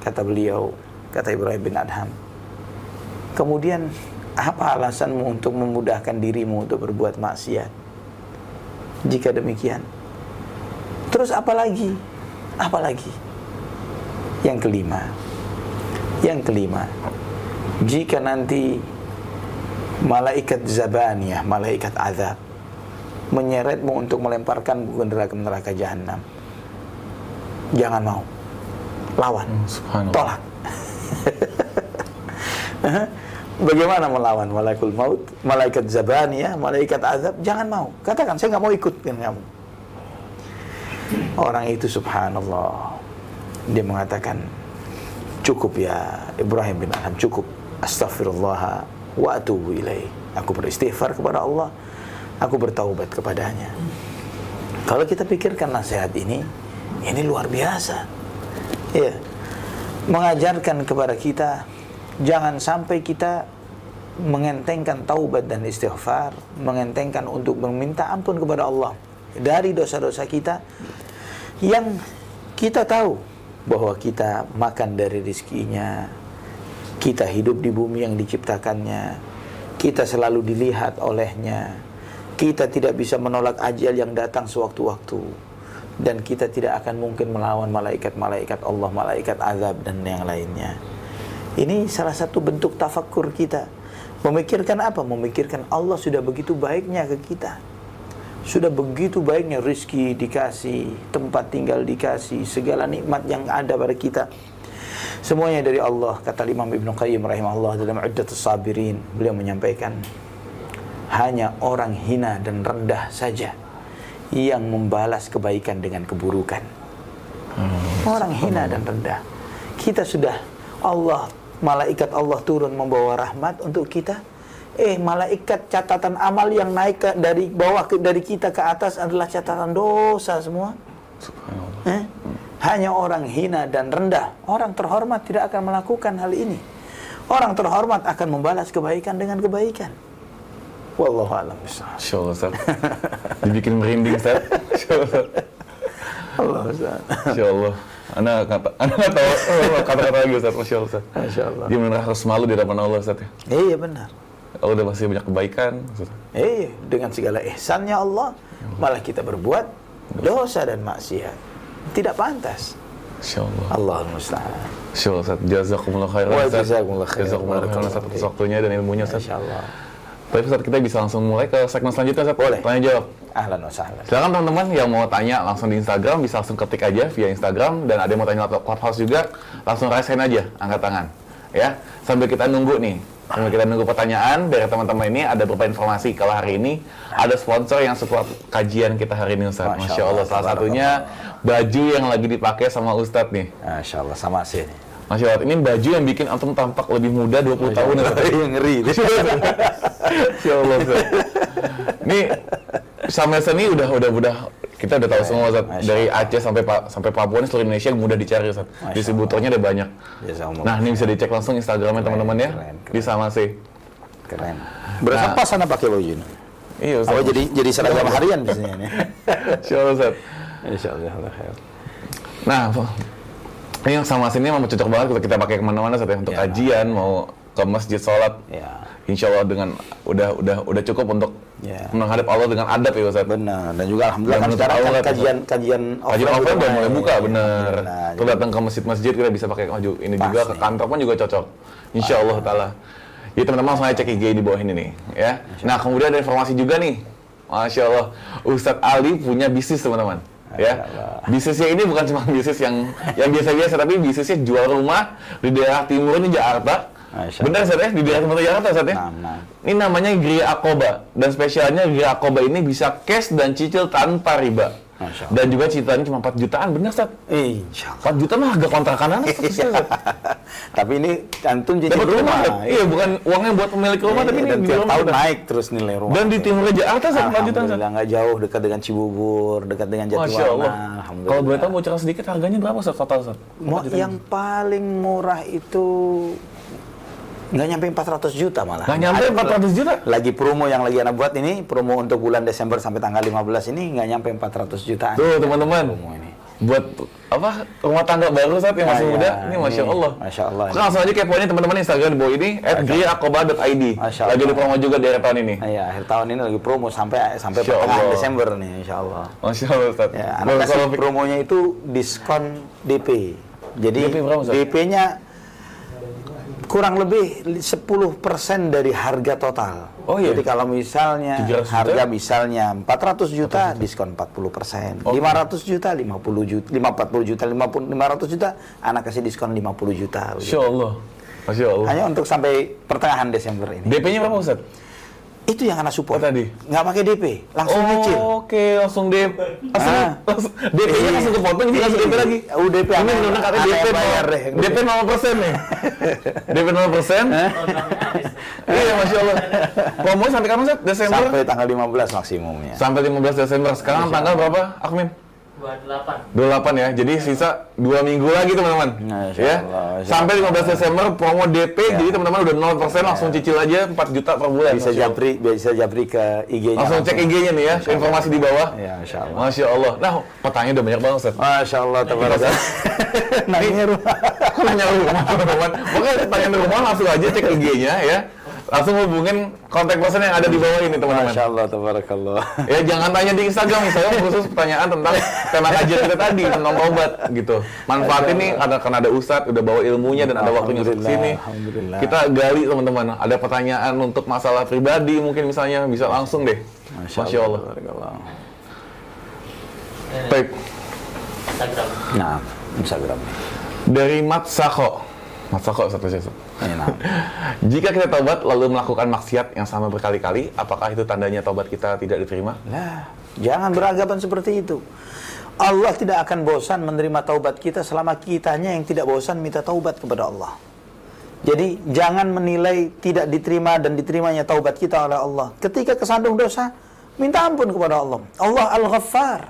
kata beliau kata Ibrahim bin Adham. Kemudian apa alasanmu untuk memudahkan dirimu untuk berbuat maksiat? Jika demikian terus apa lagi? Apa lagi? Yang kelima. Yang kelima jika nanti malaikat zabaniyah malaikat azab menyeretmu untuk melemparkan ke neraka neraka jahanam jangan mau lawan Subhanallah. tolak Bagaimana melawan malaikat maut, malaikat zabaniyah, malaikat azab? Jangan mau. Katakan, saya nggak mau ikut dengan kamu. Orang itu subhanallah. Dia mengatakan, Cukup ya Ibrahim bin Adham, cukup. Astaghfirullah wa atubu. Aku beristighfar kepada Allah, aku bertaubat kepadanya. Kalau kita pikirkan nasihat ini, ini luar biasa. Ya. Mengajarkan kepada kita jangan sampai kita mengentengkan taubat dan istighfar, mengentengkan untuk meminta ampun kepada Allah dari dosa-dosa kita yang kita tahu bahwa kita makan dari rizkinya, kita hidup di bumi yang diciptakannya, kita selalu dilihat olehnya, kita tidak bisa menolak ajal yang datang sewaktu-waktu, dan kita tidak akan mungkin melawan malaikat-malaikat Allah, malaikat azab dan yang lainnya. Ini salah satu bentuk tafakur kita. Memikirkan apa? Memikirkan Allah sudah begitu baiknya ke kita. Sudah begitu baiknya rizki dikasih, tempat tinggal dikasih, segala nikmat yang ada pada kita. Semuanya dari Allah, kata Imam Ibn Qayyim rahimahullah dalam Uddatus Sabirin. Beliau menyampaikan, hanya orang hina dan rendah saja yang membalas kebaikan dengan keburukan. Orang hina dan rendah. Kita sudah Allah, malaikat Allah turun membawa rahmat untuk kita eh malaikat catatan amal yang naik ke, dari bawah ke, dari kita ke atas adalah catatan dosa semua. Eh? Hanya orang hina dan rendah, orang terhormat tidak akan melakukan hal ini. Orang terhormat akan membalas kebaikan dengan kebaikan. Wallahu a'lam bishawab. Insya Allah, Ustaz. Dibikin merinding, Ustaz. Insya Allah. Allah Ustaz. Insya Allah. Anda kata, Anda nggak tahu oh, kata-kata lagi Ustaz, Masya Allah Ustaz. Masya Allah. Dia benar harus malu di hadapan Allah Ustaz ya. Iya benar. Allah udah masih banyak kebaikan. Ustaz. Eh, dengan segala ihsannya Allah, malah kita berbuat dosa dan maksiat. Tidak pantas. Insya Allah. Musta'an. Insya Allah Ustaz. Jazakumullah khairan Wa jazakumullah khairan. Jazakumullah khairan atas waktunya dan ilmunya Ustaz. Insya Allah. Tapi Ustaz kita bisa langsung mulai ke segmen selanjutnya Ustaz. Boleh. Tanya jawab. Ahlan wa sahlan. Silakan teman-teman yang mau tanya langsung di Instagram bisa langsung ketik aja via Instagram dan ada yang mau tanya lewat Clubhouse juga langsung rasain aja angkat tangan ya sambil kita nunggu nih sambil kita nunggu pertanyaan dari teman-teman ini ada beberapa informasi kalau hari ini ada sponsor yang support kajian kita hari ini Ustaz. Masya Masya Allah. Allah, Salah satunya baju yang lagi dipakai sama Ustadz nih. Masya Allah, sama sih. Masya Allah, ini baju yang bikin antum tampak lebih muda 20 tahun ya. Ustaz. Ngeri. Masya Allah Ustaz. Ini sama ini udah udah udah kita udah tahu semua Ustaz. Dari Aceh sampai Pa- sampai Papua ini seluruh Indonesia mudah dicari Ustaz. Distributornya ada banyak. Jazakumullah. Nah, ini bisa dicek langsung Instagramnya teman-teman ya. keren, keren. Di sama sih. Keren. Berapa Nah. sana pakai baju ini? Iya Ustaz. Oh, jadi jadi seragam harian di sini ini. Insya Allah Ustaz. Insya Allah. khair. Nah, ini yang sama sini memang cocok banget kalau kita pakai ke mana-mana Ustaz ya. Untuk Ya. kajian, mau ke masjid sholat. Ya. Insya Allah dengan udah udah udah cukup untuk Ya. menghadap Allah dengan adab ya Ustaz. Benar. Dan juga alhamdulillah kan sekarang kan aurat, kajian kajian Kajian offline udah mulai buka, bener. Nah, Tuh datang ke masjid-masjid kita bisa pakai baju ini juga, Pas ke nih. kantor pun juga cocok. Insya Allah Ta'ala. Jadi teman-teman langsung aja cek IG di bawah ini nih. ya. Nah kemudian ada informasi juga nih. Masya Allah, Ustadz Ali punya bisnis teman-teman. Ya, bisnisnya ini bukan cuma bisnis yang yang biasa-biasa, tapi bisnisnya jual rumah di daerah timur ini Jakarta. Masya Benar Ustadz ya, di daerah timur Jakarta Ustadz ya. Nah, nah. Ini namanya Gria Akoba dan spesialnya Gria Akoba ini bisa cash dan cicil tanpa riba. Dan juga cicilannya cuma 4 jutaan, benar Ustaz? Insya Allah. 4 juta mah harga kontrakan anak Ustaz. Tapi ini antum jadi Dapat rumah. rumah. Iya, bukan uangnya buat pemilik rumah, tapi ini dan tiap tahun naik terus nilai rumah. Dan di timur Jakarta Ustaz, 4 jutaan nggak jauh dekat dengan Cibubur, dekat dengan Masya Allah. Jatiwarna. Kalau boleh tahu bocoran sedikit harganya berapa Ustaz total Ustaz? Mau yang paling murah itu nggak nyampe 400 juta malah. Nggak nyampe Ada 400 juta? Lagi promo yang lagi anak buat ini, promo untuk bulan Desember sampai tanggal 15 ini nggak nyampe 400 jutaan. Tuh teman-teman. Ini. Buat apa rumah tangga baru Ustaz yang masih Ah, muda, ya, ini Masya ini, Allah. Masya Allah. Oke, langsung aja kepoin teman-teman Instagram di bawah ini, at griakoba.id. Lagi di promo juga di akhir tahun ini. Nah, ya, akhir tahun ini lagi promo sampai sampai pertengahan. Desember nih, insya Allah. Masya Allah Ustaz. Ya, anak kasih promonya itu diskon DP. Jadi? DP-nya kurang lebih 10% dari harga total. Oh, iya? Jadi kalau misalnya 300 juta? harga misalnya 400 juta diskon 40%. 500 juta 50 juta, 50 juta, 50 500 juta anak kasih diskon 50 juta. Masya Allah. Masya Allah. Hanya untuk sampai pertengahan Desember ini. DP-nya berapa Ustaz? Itu yang anak support. Tadi? Nggak pakai DP, langsung nyicil. Oke, langsung DP. Langsung, Ah. langsung DP-nya Iya. langsung ke potong, jadi langsung DP lagi. Oh, DP Ini benar aneh DP bayar deh. DP 0% nih. DP 0%. Iya, Masya Allah. Promo sampai kapan, Set? Desember? Sampai tanggal 15 maksimumnya. Sampai 15 Desember. Sekarang tanggal berapa, Akmin? 28 28 ya. Jadi sisa 2 minggu lagi teman-teman. Masya Ya. Allah, Masya Sampai 15 Desember promo DP jadi teman-teman udah 0% langsung cicil aja 4 juta per bulan. Bisa Masya Allah. japri, bisa japri ke IG-nya. Langsung cek IG-nya nih ya, informasi di bawah. Ya, Masya Allah. Masya Allah. Nah, pertanyaan udah banyak banget, Ustaz. Masya Allah, tabarakallah. Nanya rumah. Kok nanya rumah, teman-teman? Pokoknya pertanyaan di rumah langsung aja cek IG-nya ya. Langsung hubungin kontak person yang ada di bawah ini, teman-teman. Masya Allah, tabarakallah. Ya jangan tanya di Instagram, saya khusus pertanyaan tentang tema kajian kita tadi tentang obat gitu. Manfaatin nih karena karena ada ustadz udah bawa ilmunya dan ada waktunya Alhamdulillah, sini. alhamdulillah. Kita gali teman-teman. Ada pertanyaan untuk masalah pribadi mungkin misalnya bisa langsung deh. Masya, Allah. tabarakallah. Baik. Instagram Nah, Instagram. Dari Mat Sako. Mat Sako satu nah. Jika kita taubat lalu melakukan maksiat yang sama berkali-kali, apakah itu tandanya taubat kita tidak diterima? Lah, jangan beranggapan seperti itu. Allah tidak akan bosan menerima taubat kita selama kitanya yang tidak bosan minta taubat kepada Allah. Jadi jangan menilai tidak diterima dan diterimanya taubat kita oleh Allah. Ketika kesandung dosa, minta ampun kepada Allah. Allah Al-Ghaffar,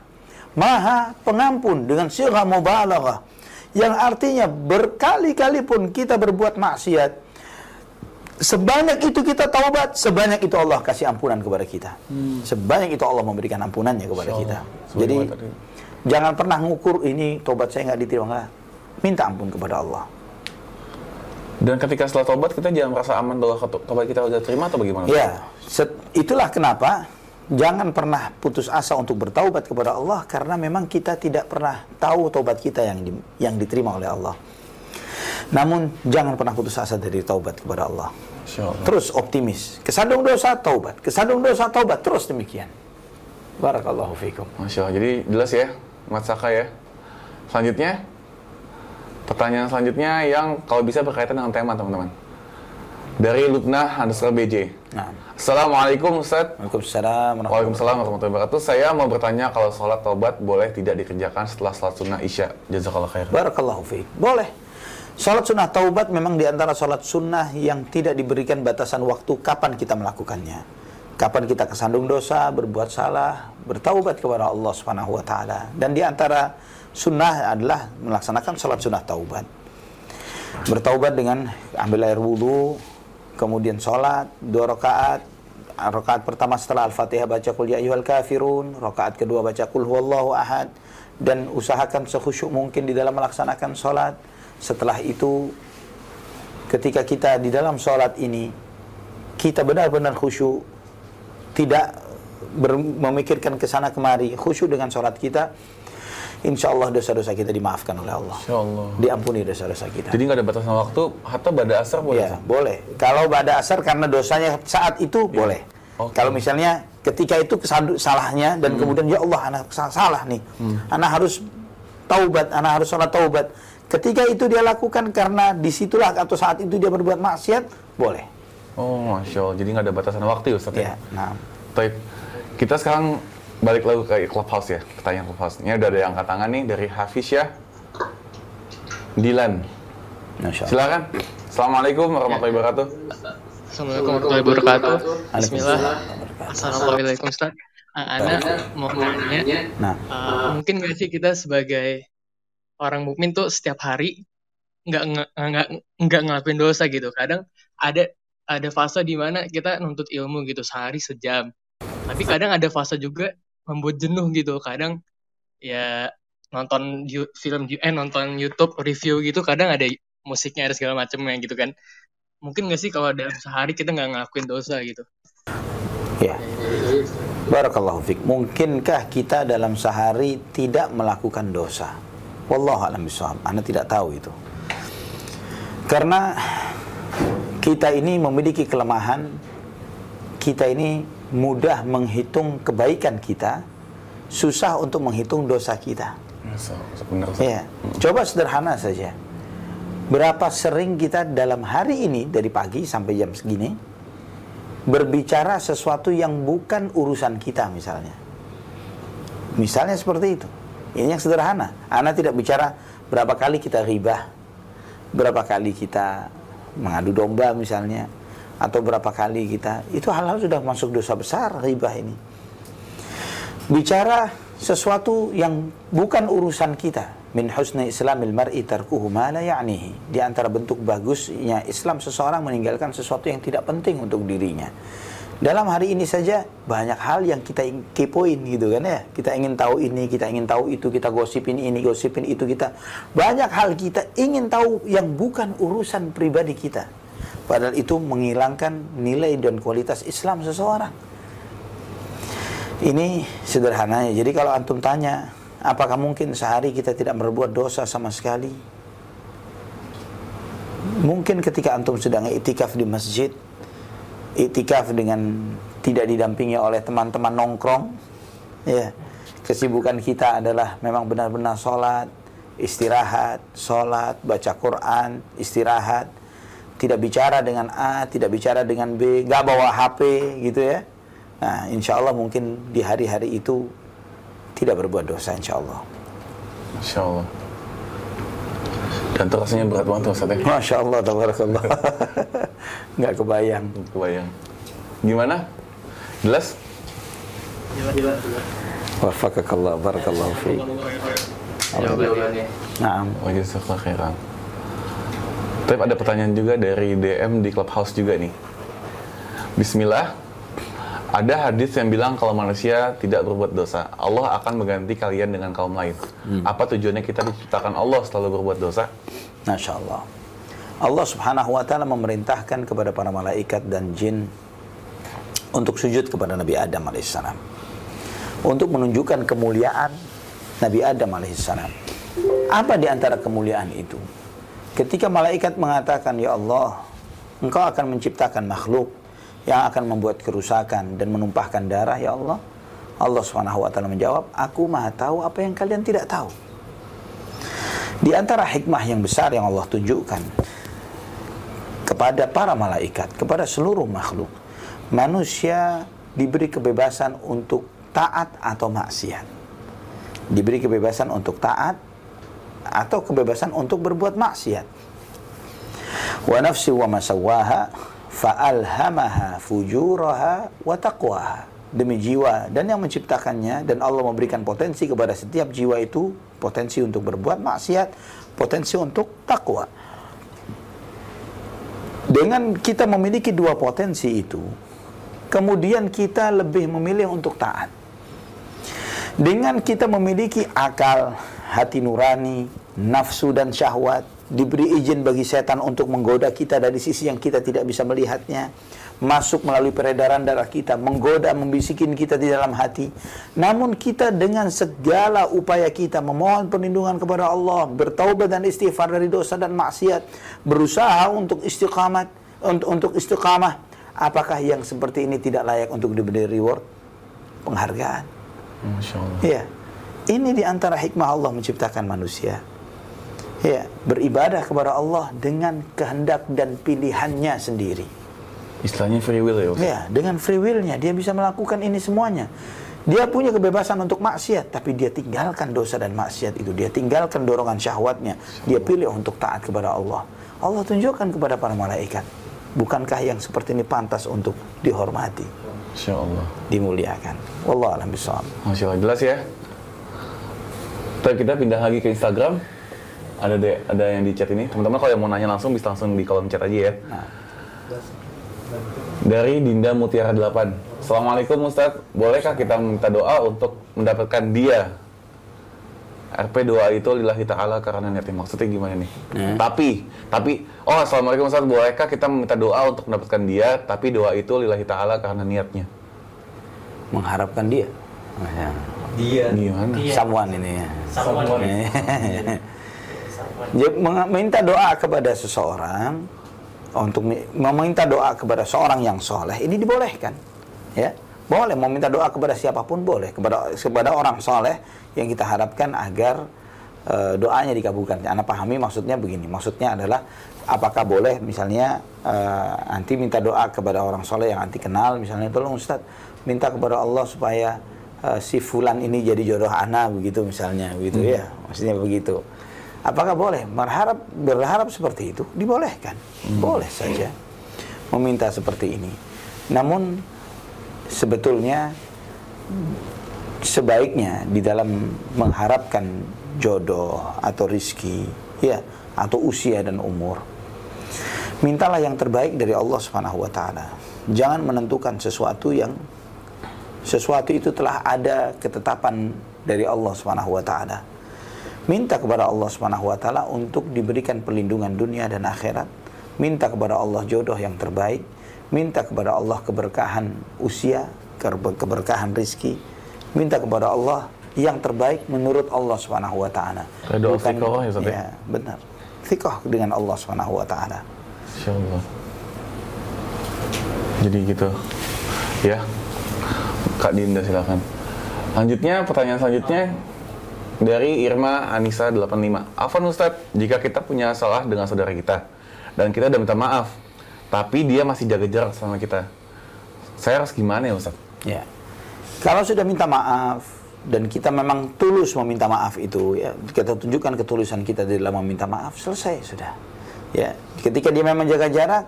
Maha Pengampun dengan sirah mubalaghah. Yang artinya berkali-kali pun kita berbuat maksiat, sebanyak itu kita taubat, sebanyak itu Allah kasih ampunan kepada kita. Sebanyak itu Allah memberikan ampunannya kepada kita. Jadi jangan pernah ngukur ini taubat saya nggak diterima nggak. Minta ampun kepada Allah. Dan ketika setelah taubat kita jangan merasa aman bahwa taubat kita udah terima atau bagaimana? Ya, itulah kenapa jangan pernah putus asa untuk bertaubat kepada Allah karena memang kita tidak pernah tahu taubat kita yang di- yang diterima oleh Allah. Namun jangan pernah putus asa dari taubat kepada Allah. Terus optimis. Kesandung dosa taubat, kesandung dosa taubat terus demikian. Barakallahu fiikum. Masya Allah. Jadi jelas ya, Mat Saka ya. Selanjutnya, pertanyaan selanjutnya yang kalau bisa berkaitan dengan tema teman-teman. Dari Lutna underscore BJ. Nah, Assalamualaikum Ustaz. Waalaikumsalam Waalaikumsalam warahmatullahi wabarakatuh. Saya mau bertanya kalau sholat taubat boleh tidak dikerjakan setelah sholat sunnah isya. Jazakallah khair. Barakallahu fiik. Boleh. Salat sunnah taubat memang di antara salat sunnah yang tidak diberikan batasan waktu kapan kita melakukannya. Kapan kita kesandung dosa, berbuat salah, bertaubat kepada Allah Subhanahu wa taala. Dan di antara sunnah adalah melaksanakan salat sunnah taubat. Bertaubat dengan ambil air wudhu, kemudian sholat, dua rakaat, rakaat pertama setelah Al-Fatihah baca Qul ya ayyuhal kafirun, rakaat kedua baca Qul huwallahu ahad. Dan usahakan sekhusyuk mungkin di dalam melaksanakan sholat. Setelah itu ketika kita di dalam sholat ini kita benar-benar khusyuk, tidak memikirkan ke sana kemari, khusyuk dengan sholat kita, insya Allah dosa-dosa kita dimaafkan oleh Allah. Masya Allah. Diampuni dosa-dosa kita. Jadi nggak ada batasan waktu, hatta pada asar boleh. Ya, boleh. Kalau pada asar karena dosanya saat itu boleh. Oke. Kalau misalnya ketika itu salahnya dan kemudian ya Allah anak sa- salah nih. Anak harus taubat, anak harus sholat taubat. Ketika itu dia lakukan karena di situlah atau saat itu dia berbuat maksiat, boleh. Oh, Masya Allah. Jadi nggak ada batasan waktu ya Ustaz ya? Ya, nah. Baik. Kita sekarang balik lagi ke Clubhouse ya. Pertanyaan Clubhouse. Ini udah ada yang angkat tangan nih dari Hafiz ya. Dilan. Silakan. Assalamualaikum warahmatullahi wabarakatuh. Assalamualaikum warahmatullahi wabarakatuh Bismillah. Assalamualaikum Ustaz Ana mau nanya Nah, uh, mungkin nggak sih kita sebagai orang mukmin tuh setiap hari nggak nggak nggak ngelakuin dosa gitu kadang ada ada fase di mana kita nuntut ilmu gitu sehari sejam tapi kadang ada fase juga membuat jenuh gitu kadang ya nonton film eh nonton YouTube review gitu kadang ada musiknya ada segala macamnya gitu kan mungkin nggak sih kalau dalam sehari kita nggak ngelakuin dosa gitu ya. Barakallahu fiik. Mungkinkah kita dalam sehari tidak melakukan dosa? Wallahu a'lam bishawab. Anda tidak tahu itu. Karena kita ini memiliki kelemahan kita ini mudah menghitung kebaikan kita, susah untuk menghitung dosa kita. Benar. Ya, coba sederhana saja. Berapa sering kita dalam hari ini dari pagi sampai jam segini berbicara sesuatu yang bukan urusan kita misalnya. Misalnya seperti itu. Ini yang sederhana. Anda tidak bicara berapa kali kita ribah, berapa kali kita mengadu domba misalnya, atau berapa kali kita itu hal-hal sudah masuk dosa besar ribah ini. Bicara sesuatu yang bukan urusan kita. Min husni islamil mar'i tarkuhu ma la ya'nihi. Di antara bentuk bagusnya Islam seseorang meninggalkan sesuatu yang tidak penting untuk dirinya. Dalam hari ini saja banyak hal yang kita kepoin gitu kan ya. Kita ingin tahu ini, kita ingin tahu itu, kita gosipin ini, gosipin itu kita. Banyak hal kita ingin tahu yang bukan urusan pribadi kita. Padahal itu menghilangkan nilai dan kualitas Islam seseorang. Ini sederhananya. Jadi kalau antum tanya, apakah mungkin sehari kita tidak berbuat dosa sama sekali? Mungkin ketika antum sedang itikaf di masjid, itikaf dengan tidak didampingi oleh teman-teman nongkrong, ya kesibukan kita adalah memang benar-benar sholat, istirahat, sholat, baca Quran, istirahat, tidak bicara dengan A, tidak bicara dengan B, nggak bawa HP gitu ya. Nah, insya Allah mungkin di hari-hari itu tidak berbuat dosa, insya Allah. Masya Allah. Dan itu rasanya berat banget Ustaz ya? Masya Allah, tabarakallah. Nggak kebayang. Kebayang. Gimana? Jelas? Jelas, jelas. Wafakakallah, barakallahu fi. Jawabannya. Naam. Wa jazakallah khairan. Tapi ada pertanyaan juga dari DM di Clubhouse juga nih. Bismillah. Ada hadis yang bilang kalau manusia tidak berbuat dosa, Allah akan mengganti kalian dengan kaum lain. Apa tujuannya kita diciptakan Allah selalu berbuat dosa? Masya Allah. Allah subhanahu wa ta'ala memerintahkan kepada para malaikat dan jin untuk sujud kepada Nabi Adam alaihissalam. Untuk menunjukkan kemuliaan Nabi Adam alaihissalam. Apa di antara kemuliaan itu? Ketika malaikat mengatakan, Ya Allah, engkau akan menciptakan makhluk yang akan membuat kerusakan dan menumpahkan darah, Ya Allah. Allah subhanahu wa ta'ala menjawab, Aku maha tahu apa yang kalian tidak tahu. Di antara hikmah yang besar yang Allah tunjukkan kepada para malaikat, kepada seluruh makhluk, manusia diberi kebebasan untuk taat atau maksiat. Diberi kebebasan untuk taat atau kebebasan untuk berbuat maksiat. Wa nafsi wa masawaha fa'alhamaha fujuraha wa taqwaha. Demi jiwa dan yang menciptakannya dan Allah memberikan potensi kepada setiap jiwa itu potensi untuk berbuat maksiat, potensi untuk takwa. Dengan kita memiliki dua potensi itu, kemudian kita lebih memilih untuk taat. Dengan kita memiliki akal, hati nurani, nafsu dan syahwat, diberi izin bagi setan untuk menggoda kita dari sisi yang kita tidak bisa melihatnya, masuk melalui peredaran darah kita, menggoda, membisikin kita di dalam hati. Namun kita dengan segala upaya kita memohon perlindungan kepada Allah, bertaubat dan istighfar dari dosa dan maksiat, berusaha untuk istiqamat, untuk, untuk istiqamah. Apakah yang seperti ini tidak layak untuk diberi reward? Penghargaan. Masya Allah. Ya. Ini di antara hikmah Allah menciptakan manusia ya beribadah kepada Allah dengan kehendak dan pilihannya sendiri. Istilahnya free will ya Ustaz? Ya, dengan free willnya dia bisa melakukan ini semuanya. Dia punya kebebasan untuk maksiat, tapi dia tinggalkan dosa dan maksiat itu. Dia tinggalkan dorongan syahwatnya. Dia pilih untuk taat kepada Allah. Allah tunjukkan kepada para malaikat. Bukankah yang seperti ini pantas untuk dihormati, Masya Allah. dimuliakan? Wallah alam bisawab. Masya Allah. Jelas ya? Tapi kita pindah lagi ke Instagram. Ada de, ada yang di chat ini. Teman-teman kalau yang mau nanya langsung bisa langsung di kolom chat aja ya. Nah. Dari Dinda Mutiara 8. Assalamualaikum Ustadz, bolehkah kita minta doa untuk mendapatkan dia? RP doa itu lillahi ta'ala karena niatnya maksudnya gimana nih? Hmm. Tapi, tapi, oh Assalamualaikum Ustadz, bolehkah kita minta doa untuk mendapatkan dia, tapi doa itu lillahi ta'ala karena niatnya? Mengharapkan dia. Oh, ya. Dia. Gimana? Iya. Someone ini ya. Someone. Jadi meminta doa kepada seseorang untuk mi- meminta doa kepada seorang yang soleh ini dibolehkan, ya boleh meminta doa kepada siapa pun boleh kepada kepada orang soleh yang kita harapkan agar eh, doanya dikabulkan. Anda pahami maksudnya begini. Maksudnya adalah apakah boleh misalnya eh, nanti minta doa kepada orang soleh yang nanti kenal misalnya tolong Ustaz minta kepada Allah supaya eh, si fulan ini jadi jodoh anak begitu misalnya begitu ya. Maksudnya begitu. Apakah boleh berharap berharap seperti itu? Dibolehkan. Boleh saja meminta seperti ini. Namun sebetulnya sebaiknya di dalam mengharapkan jodoh atau rizki ya atau usia dan umur mintalah yang terbaik dari Allah Subhanahu wa taala jangan menentukan sesuatu yang sesuatu itu telah ada ketetapan dari Allah Subhanahu wa taala minta kepada Allah Subhanahu wa taala untuk diberikan perlindungan dunia dan akhirat minta kepada Allah jodoh yang terbaik minta kepada Allah keberkahan usia keber- keberkahan rizki minta kepada Allah yang terbaik menurut Allah Subhanahu wa taala. Istiqomah ya, ya? ya, benar. Fiqh dengan Allah Subhanahu wa taala. Insya Allah. Jadi gitu. Ya. Kak Dinda silakan. Lanjutnya pertanyaan selanjutnya dari Irma Anissa 85. Afan Ustadz, jika kita punya salah dengan saudara kita dan kita udah minta maaf, tapi dia masih jaga jarak sama kita, saya harus gimana ya Ustadz? Ya. Kalau sudah minta maaf dan kita memang tulus meminta maaf itu ya, kita tunjukkan ketulusan kita di dalam meminta maaf, selesai sudah. Ya, ketika dia memang jaga jarak,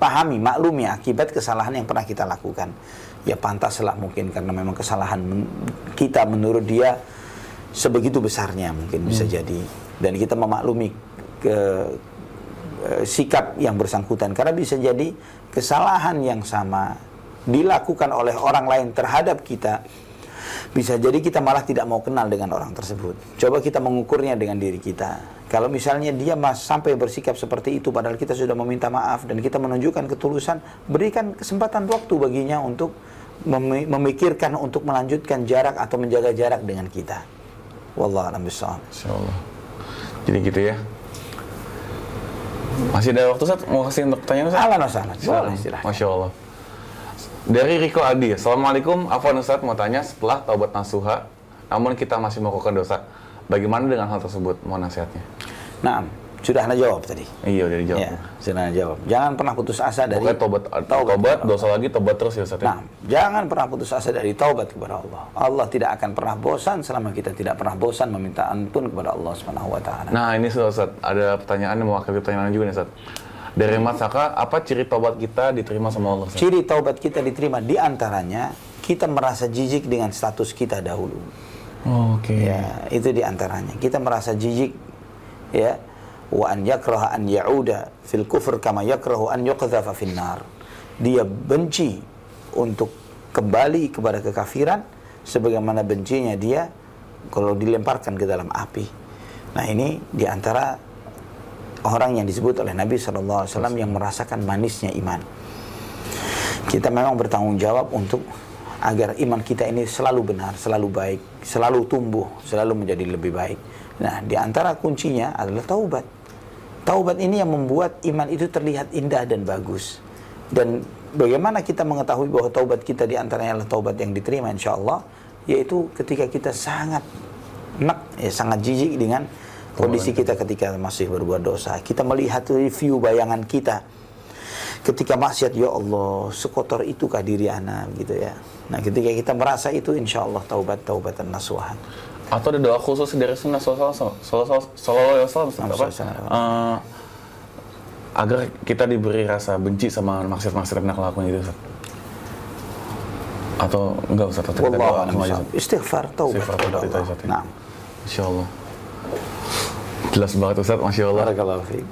pahami, maklumi akibat kesalahan yang pernah kita lakukan. Ya pantaslah mungkin karena memang kesalahan men- kita menurut dia sebegitu besarnya mungkin bisa jadi dan kita memaklumi ke eh, sikap yang bersangkutan karena bisa jadi kesalahan yang sama dilakukan oleh orang lain terhadap kita bisa jadi kita malah tidak mau kenal dengan orang tersebut. Coba kita mengukurnya dengan diri kita. Kalau misalnya dia mas sampai bersikap seperti itu padahal kita sudah meminta maaf dan kita menunjukkan ketulusan, berikan kesempatan waktu baginya untuk memi- memikirkan untuk melanjutkan jarak atau menjaga jarak dengan kita. Wallah a'lam bishawab. Insya Allah. Jadi gitu ya. Masih ada waktu Ustadz? Mau kasih untuk pertanyaan? Ahlan wa sahlan. Silakan. Boleh, silahkan. Masya Allah. Dari Riko Adi, Assalamualaikum. Afwan Ustadz mau tanya setelah taubat nasuha, namun kita masih melakukan dosa. Bagaimana dengan hal tersebut? Mohon nasihatnya. Nah, sudah anda jawab tadi. Iya, udah dijawab. Ya, sudah anda jawab. Jangan pernah putus asa dari Pokoknya taubat, taubat, dosa lagi, taubat terus ya Ustadz. ya? Nah, jangan pernah putus asa dari taubat kepada Allah. Allah tidak akan pernah bosan selama kita tidak pernah bosan meminta ampun kepada Allah Subhanahu wa taala. Nah ini Ustaz, Ustaz, ada pertanyaan yang mewakili pertanyaan juga nih Ustaz. Dari Mas Saka, apa ciri taubat kita diterima sama Allah? Ustaz? Ciri taubat kita diterima di antaranya kita merasa jijik dengan status kita dahulu. Oh, Oke. Ya, itu di antaranya. Kita merasa jijik ya wa an yakraha an ya'uda fil kufr kama yakrahu an yuqdhafa fin nar. Dia benci untuk kembali kepada kekafiran sebagaimana bencinya dia kalau dilemparkan ke dalam api. Nah, ini di antara orang yang disebut oleh Nabi SAW yang merasakan manisnya iman. Kita memang bertanggung jawab untuk agar iman kita ini selalu benar, selalu baik, selalu tumbuh, selalu menjadi lebih baik. Nah, di antara kuncinya adalah taubat. Taubat ini yang membuat iman itu terlihat indah dan bagus. Dan bagaimana kita mengetahui bahwa taubat kita di antaranya adalah taubat yang diterima insya Allah, yaitu ketika kita sangat nek, ya, sangat jijik dengan kondisi kita ketika masih berbuat dosa. Kita melihat review bayangan kita ketika maksiat ya Allah sekotor itukah diri anak gitu ya nah ketika kita merasa itu insya Allah taubat taubatan nasuhan Atau ada doa khusus dari Sunnah Sallallahu Alaihi Wasallam agar kita diberi rasa benci sama maksiat-maksiat yang lakukan itu Ustaz. Atau enggak Ustaz? Atau kita doa a'lam sama aja, bishawab. Ustaz? istighfar taubat Istighfar, taubat itu, Ustaz, nah Insya Allah. Jelas banget Ustaz, Masya Allah.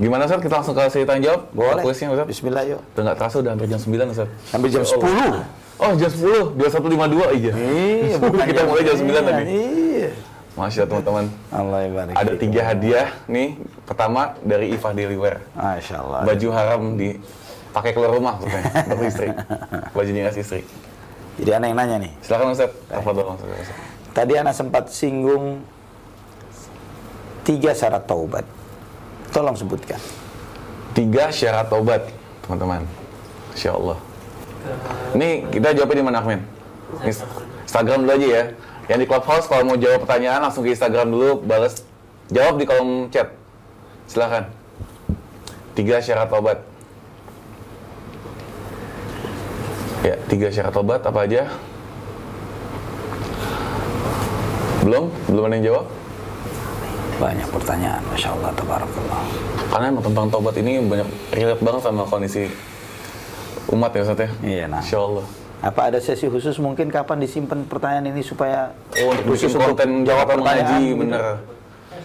Gimana Ustaz? Kita langsung kasih tanya jawab? boleh Kuisnya Ustaz? Bismillah yuk Udah nggak terasa udah hampir jam 9 Ustaz. sampai jam Ya Allah. 10 Oh jam 10, 2152 iya. iya Kita mulai jam 9 tadi. iya Masya Allah teman-teman. Allah barik Ada tiga hadiah nih. Pertama dari Ifah Wear. Masya Allah Baju haram di pakai keluar rumah pokoknya untuk istri. Bajunya ngasih istri. jadi anak yang nanya nih Silakan Ustaz. Tafadhol Ustaz. tadi anak sempat singgung tiga syarat taubat tolong sebutkan Tiga syarat taubat, teman-teman. Insya Allah. Ini kita jawabnya di mana? Ins- Instagram dulu aja ya. Yang di Clubhouse kalau mau jawab pertanyaan langsung ke Instagram dulu, balas Jawab di kolom chat. Silakan. Tiga syarat tobat. Ya, tiga syarat tobat apa aja? Belum? Belum ada yang jawab? Banyak pertanyaan, Masya Allah, Tabarakallah. Karena emang tentang tobat ini banyak relate banget sama kondisi umat ya Ustaz ya? Iya, nah. Insya Allah. Apa ada sesi khusus mungkin kapan disimpan pertanyaan ini supaya Oh, untuk bikin khusus untuk konten jawab mengaji, gitu. bener.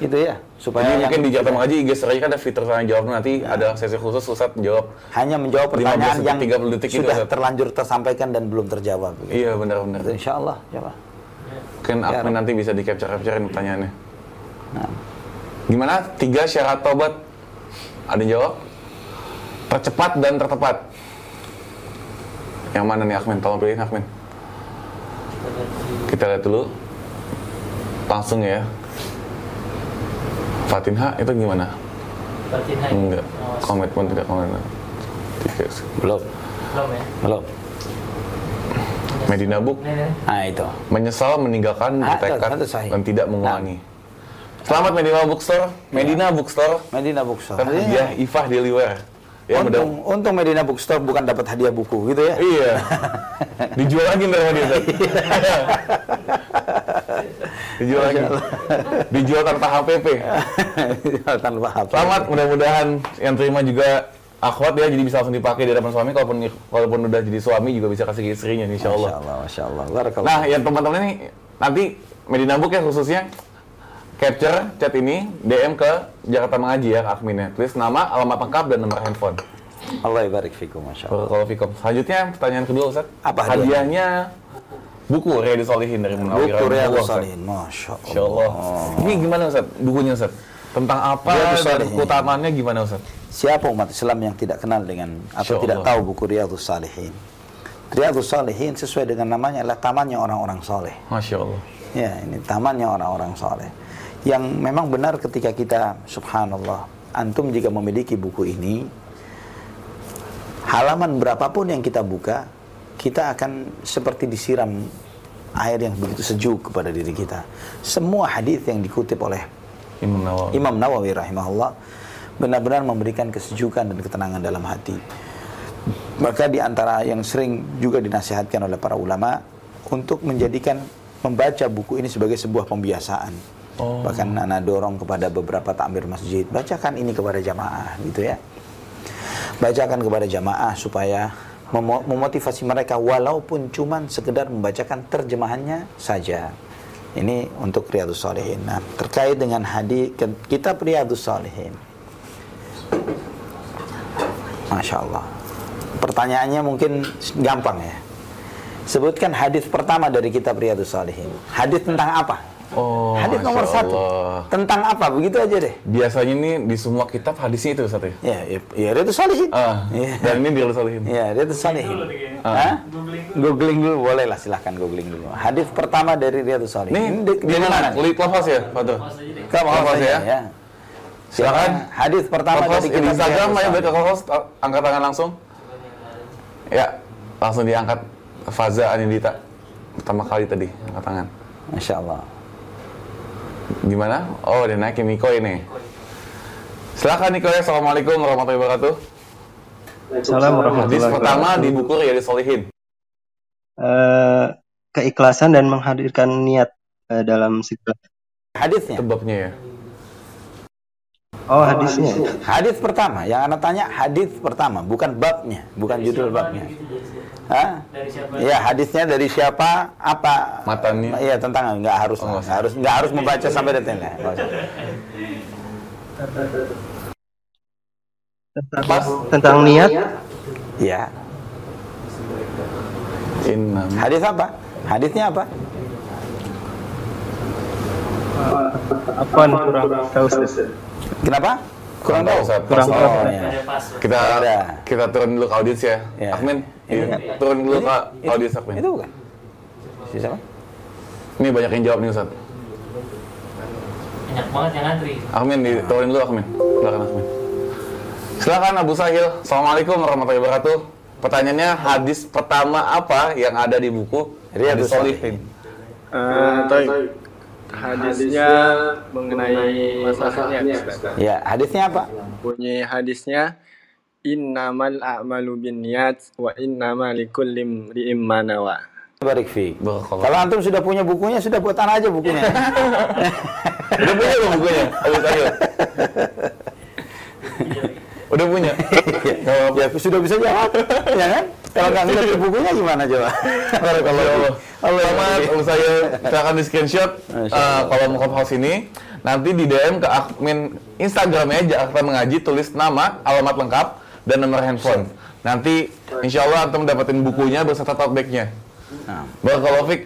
Itu ya, supaya Jadi mungkin di jawab mengaji IG story kan ada fitur tanya jawab nanti ada sesi khusus Ustaz jawab. hanya menjawab 15 pertanyaan yang 30 detik itu, sudah Ustaz. terlanjur tersampaikan dan belum terjawab. Gitu. Iya benar-benar. Insya Allah, coba. Mungkin Ya, admin nanti bisa di capture-capturein pertanyaannya. Nah, Gimana? Tiga syarat tobat. Ada yang jawab? Tercepat dan tertepat. Yang mana nih Akmin? Tolong pilih Akmin. Kita lihat dulu. Langsung ya. Fatinha itu gimana? Fatinha Enggak. Oh, Komitmen tidak komitmen. Tiga. belum, belum ya? belum. Medina Book. Nah itu. menyesal meninggalkan Ah, sahih. dan tidak mengulangi. Selamat Medina Bookstore, Medina Bookstore, Medina Bookstore. dan hadiah Ifah Deliver. Ya, mudah untung, untung Medina Bookstore bukan dapat hadiah buku gitu ya. Iya. Dijual lagi ntar sama dia. Ustaz. Dijual lagi. Dijual tanpa HPP. Tanpa HP. Selamat, mudah-mudahan yang terima juga akhwat ya, jadi bisa langsung dipakai di hadapan suami. Kalaupun walaupun udah jadi suami juga bisa kasih ke istrinya, insya Masya Allah. Allah, Masya Allah. Nah, yang teman-teman ini nanti Medina Book ya khususnya capture chat ini DM ke Jakarta Mengaji ya adminnya. Tulis nama, alamat lengkap dan nomor handphone. Allah barik fikum, Masya Allah. Kalau Fikom. Selanjutnya pertanyaan kedua Ustaz. Apa hadiahnya? Buku Riyadus Solihin dari Munawir. Buku Riyadus Ustaz. Salihin, Masya Allah. Insya Allah. Ini gimana Ustaz? Bukunya Ustaz? Tentang apa dan keutamaannya gimana Ustaz? Siapa umat Islam yang tidak kenal dengan atau tidak tahu buku Riyadus Salihin? Riyadus Salihin sesuai dengan namanya adalah tamannya orang-orang soleh. Masya Allah. Ya, ini tamannya orang-orang soleh. Yang memang benar ketika kita, subhanallah, antum jika memiliki buku ini, halaman berapapun yang kita buka, kita akan seperti disiram air yang begitu sejuk kepada diri kita. Semua hadis yang dikutip oleh Imam Nawawi. Imam Nawawi rahimahullah benar-benar memberikan kesejukan dan ketenangan dalam hati. Maka di antara yang sering juga dinasihatkan oleh para ulama untuk menjadikan membaca buku ini sebagai sebuah pembiasaan. Oh. Bahkan anak dorong kepada beberapa takmir masjid, bacakan ini kepada jamaah gitu ya. Bacakan kepada jamaah supaya memo- memotivasi mereka walaupun cuman sekedar membacakan terjemahannya saja. Ini untuk Riyadus Salihin. Nah, terkait dengan hadis kitab Riyadus Salihin. Masya Allah. Pertanyaannya mungkin gampang ya. Sebutkan hadis pertama dari kitab Riyadus Salihin. Hadis tentang apa? Oh, hadis Masya nomor satu. Allah. Tentang apa? Begitu aja deh. Biasanya ini di semua kitab hadisnya itu Ustaz ya? Ya, ya, ya Riyadus Salihin. Ah, Iya. dan ini Riyadus Solihin. Ya, Riyadus Salihin. Ah. Hah? Googling dulu, boleh lah silahkan googling dulu. Hadis pertama dari Riyadus Salihin. Nih, di, di mana? Di Clubhouse ya? Kamu Clubhouse ya? ya. Silakan. Hadis pertama Clubhouse dari di kitab Instagram ayo baca Salihin. Clubhouse, angkat tangan langsung. Ya, langsung diangkat Faza Anindita. Pertama kali tadi, angkat tangan. Masya Allah. Gimana? Oh, udah naikin Niko ini. Silakan Niko ya. Assalamualaikum warahmatullahi wabarakatuh. Assalamualaikum Hadis warahmatullahi pertama wabarakatuh. di buku Riyadus Solihin. Eh, keikhlasan dan menghadirkan niat eh, dalam segala. Hadisnya. Itu babnya ya. Oh hadisnya. Hadis pertama, yang anda tanya hadis pertama, bukan babnya, bukan judul babnya. Hah? Dari siapa? Ya hadisnya dari siapa? Apa? Matannya. Iya tentang nggak harus Oh, nggak harus nggak harus membaca sampai detailnya. Tentang, Pas. tentang niat. Iya. Hadis apa? Hadisnya apa? Apa kurang tahu. Kenapa? Kurang tahu. Ustaz. Kurang tahu. Oh, pas. Kita Ada. kita turun dulu ke audiens ya. Ya. Akmin, Ini iya. kan? turun dulu ke Itu- audiens Akmin. Itu bukan? Si siapa? Ini banyak yang jawab nih Ustaz. Banyak banget yang ngantri. Akmin, diturunin dulu Akmin. Silakan Akmin. Silakan Abu Sahil. Assalamualaikum warahmatullahi wabarakatuh. Pertanyaannya hadis pertama apa yang ada di buku Riyadus Hadis Solihin? Eh, baik. Hadisnya mengenai masalahnya. Ya, hadisnya apa? Bunyi hadisnya innamal a'malu binniyat wa innama likulli imri'in ma nawa. Barik fi. Kalau antum sudah punya bukunya, sudah buatan aja bukunya. Udah punya belum bukunya? Abu? Udah punya? ya, sudah bisa jawab, ya kan? Kalau nggak ngeliat ke bukunya gimana coba? Barakallah. Allah Selamat, Om saya silakan di screenshot Masya eh, kolom clubhouse ini. Nanti di DM ke admin Instagramnya Jakarta Mengaji, tulis nama, alamat lengkap, dan nomor handphone. Nanti insya Allah antum dapetin bukunya beserta tote bag-nya. Nah. Barakallahu Fik.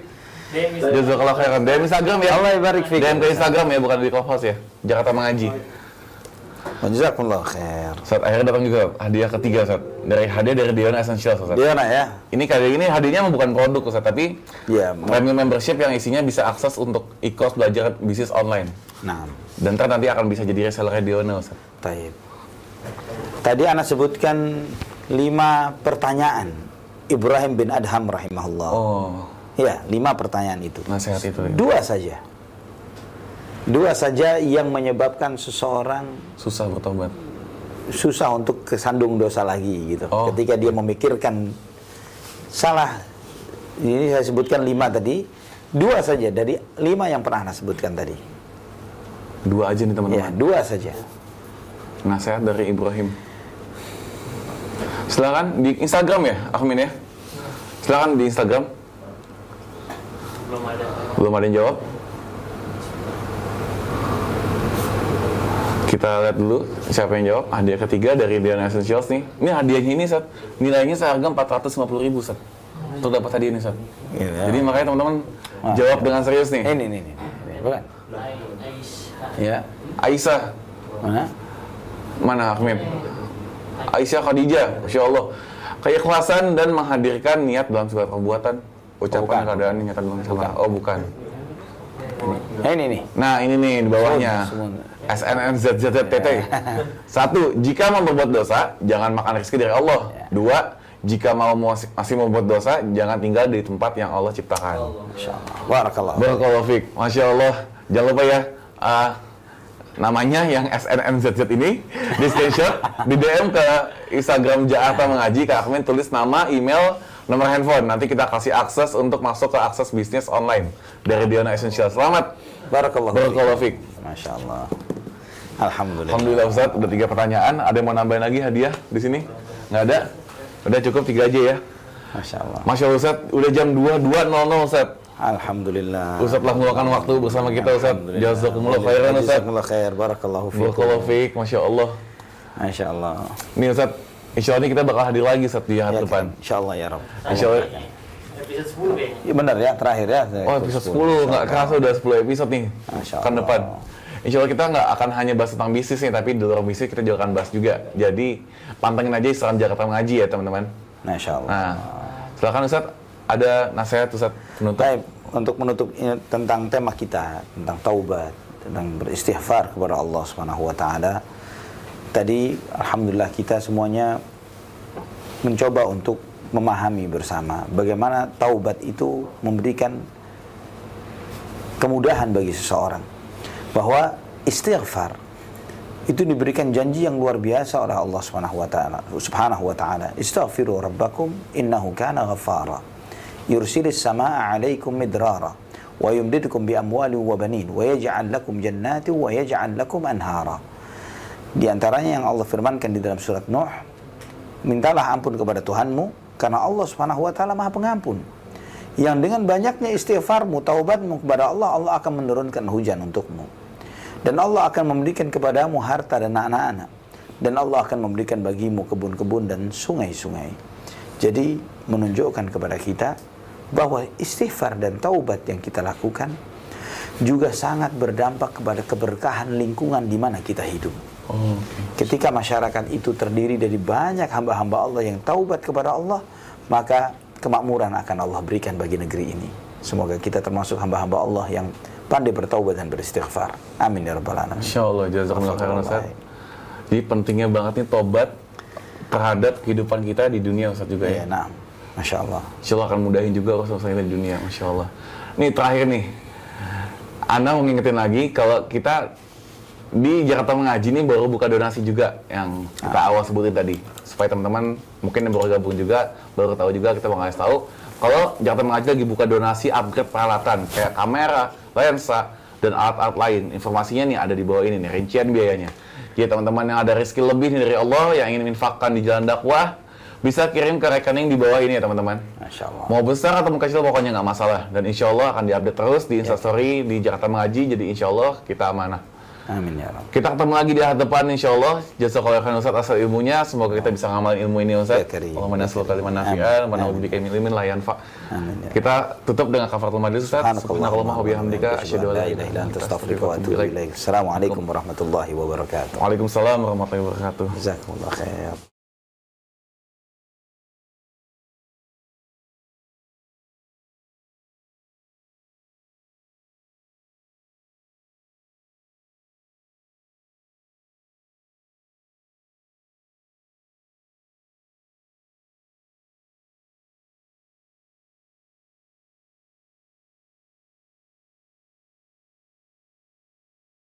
Jazakallah khairan. DM Instagram ya. Allah barik fik. DM ke Instagram ya, bukan di clubhouse ya. Jakarta Mengaji. Jazakumullah khair. Saat akhirnya datang juga hadiah ketiga, Ustaz. Dari hadiah dari Diona Essentials, Ustaz. Dia nak ya? Ini kali ini hadiahnya bukan produk, Ustaz, tapi Ya, premium membership yang isinya bisa akses untuk e-course belajar bisnis online. Nah, Dan ntar nanti akan bisa jadi reseller Diona, Ustaz. taib. Tadi anak sebutkan lima pertanyaan Ibrahim bin Adham rahimahullah. Oh, Ya, lima pertanyaan itu. nasihat itu ya. Dua saja. Dua saja yang menyebabkan seseorang Susah bertobat. susah untuk kesandung dosa lagi gitu. Oh. Ketika dia memikirkan salah. Ini saya sebutkan lima tadi. Dua saja dari lima yang pernah saya sebutkan tadi. Dua aja nih, Ya, teman-teman. dua saja. Nasihat dari Ibrahim. Silakan di Instagram ya, Akhmin ya. Silakan di Instagram. belum ada. Belum ada yang jawab. Kita lihat dulu siapa yang jawab. Hadiah ketiga dari Diana Essentials nih. Ini hadiahnya ini, Sat. Nilainya seharga 450 ribu, Sat. Untuk dapat hadiah ini, Sat. Iya. Jadi makanya teman-teman jawab dengan serius nih. Ini, ini, ini. ini. Bukan? Ya. Aisyah. Mana? Mana, Ahmed? Aisyah Khadijah. Masya Allah. Keikhlasan dan menghadirkan niat dalam segala perbuatan. Ucapan bukan. keadaan nyata dalam salah. Oh, bukan. Eh, ini nih. Nah, ini nih di bawahnya. Semua. SNNZZZTT. Satu, jika mau berbuat dosa, jangan makan rezeki dari Allah. Dua, jika mau masih masih mau berbuat dosa, jangan tinggal di tempat yang Allah ciptakan. Insyaallah. Barakallah. Barakallahu fiik. Masya Allah. Jangan lupa ya, ah, namanya yang SNNZZ ini di screenshot, di DM ke Instagram Jakarta Mengaji, ke Akmin tulis nama, email, nomor handphone. Nanti kita kasih akses untuk masuk ke akses bisnis online dari Diona Essential. Selamat. Barakallah. Barakallahu fiik. Masya Allah. Alhamdulillah. Alhamdulillah Ustaz, udah tiga pertanyaan. Ada yang mau nambahin lagi hadiah di sini? Nggak ada? Udah cukup tiga aja ya. Masya Allah. Masya Allah Ustaz, udah jam 22.00 Ustaz. Alhamdulillah. Ustaz telah meluangkan waktu bersama kita Ustaz. Jazakumullah khairan Ustaz. Jazakumullah khair. Barakallahu fiikum. Barakallahu fiik, Masya Allah. Masya Allah. Nih Ustaz, insya Allah ini kita bakal hadir lagi Ustaz di hari Ya, depan. Insya Allah ya Rabb. Insya Allah. Episode 10 kayaknya. Ya, benar ya, terakhir ya. Oh episode 10, nggak kerasa udah 10 episode nih. Masya Kan Allah. depan. Insya Allah kita nggak akan hanya bahas tentang bisnis nih, tapi di luar bisnis kita juga akan bahas juga. Jadi pantengin aja Instagram Jakarta Mengaji ya teman-teman. Masya Allah. Nah, silakan Ustaz, ada nasihat Ustaz penutup. Baik, untuk menutup tentang tema kita tentang taubat, tentang beristighfar kepada Allah Subhanahu wa taala. Tadi alhamdulillah kita semuanya mencoba untuk memahami bersama bagaimana taubat itu memberikan kemudahan bagi seseorang bahwa istighfar itu diberikan janji yang luar biasa oleh Allah Subhanahu wa taala. Subhanahu wa taala, "Istaghfiru rabbakum innahu kana ghaffara." Yursilis samaa'a 'alaikum midrara wa yumdidukum bi amwalin wa banin wa yaj'al lakum jannatin wa yaj'al lakum anhara. Di antaranya yang Allah firmankan di dalam surat Nuh, mintalah ampun kepada Tuhanmu karena Allah Subhanahu wa taala Maha Pengampun. Yang dengan banyaknya istighfarmu, taubatmu kepada Allah, Allah akan menurunkan hujan untukmu. Dan Allah akan memberikan kepadamu harta dan anak-anak. Dan Allah akan memberikan bagimu kebun-kebun dan sungai-sungai. Jadi menunjukkan kepada kita bahwa istighfar dan taubat yang kita lakukan juga sangat berdampak kepada keberkahan lingkungan di mana kita hidup. Oh, Ketika masyarakat itu terdiri dari banyak hamba-hamba Allah yang taubat kepada Allah, maka kemakmuran akan Allah berikan bagi negeri ini. Semoga kita termasuk hamba-hamba Allah yang pandai bertaubat dan beristighfar. Amin ya rabbal alamin. Insya Allah, jazakumullah khairan Ustaz. Jadi pentingnya banget nih tobat terhadap kehidupan kita di dunia Ustaz juga Ya, ya. nah. Masya Allah. Insya Allah akan mudahin juga usaha kita di dunia, Masya Allah. Nih terakhir nih, Anda mau ngingetin lagi kalau kita di Jakarta Mengaji ini baru buka donasi juga yang kita awal sebutin tadi supaya teman-teman mungkin yang baru gabung juga baru tahu juga kita mau ngasih tahu kalau Jakarta Mengaji lagi buka donasi upgrade peralatan kayak kamera, lensa dan alat-alat lain. Informasinya nih ada di bawah ini nih rincian biayanya. Jadi teman-teman yang ada rezeki lebih nih dari Allah yang ingin infakkan di jalan dakwah bisa kirim ke rekening di bawah ini ya teman-teman. Masya Allah. Mau besar atau mau kecil pokoknya nggak masalah. Dan insya Allah akan diupdate terus di Instastory di Jakarta Mengaji. Jadi insya Allah kita amanah. Amin ya Rabb. Kita ketemu lagi di hari depan insya Allah. Jazakallahu khairan Ustaz asal ilmunya. Semoga kita bisa ngamalin ilmu ini Ustaz. Ya. Allahumma nasul kaliman nafi'an, wa Amin. na'udzubika min ilmin la yanfa. Amin ya. Kita tutup dengan kafaratul majlis Ustaz. Subhanakallahumma wa bihamdika asyhadu an la ilaha illa anta astaghfiruka wa atubu ilaik. ilaik. Assalamualaikum warahmatullahi wabarakatuh. Waalaikumsalam warahmatullahi wabarakatuh. Jazakumullah khair.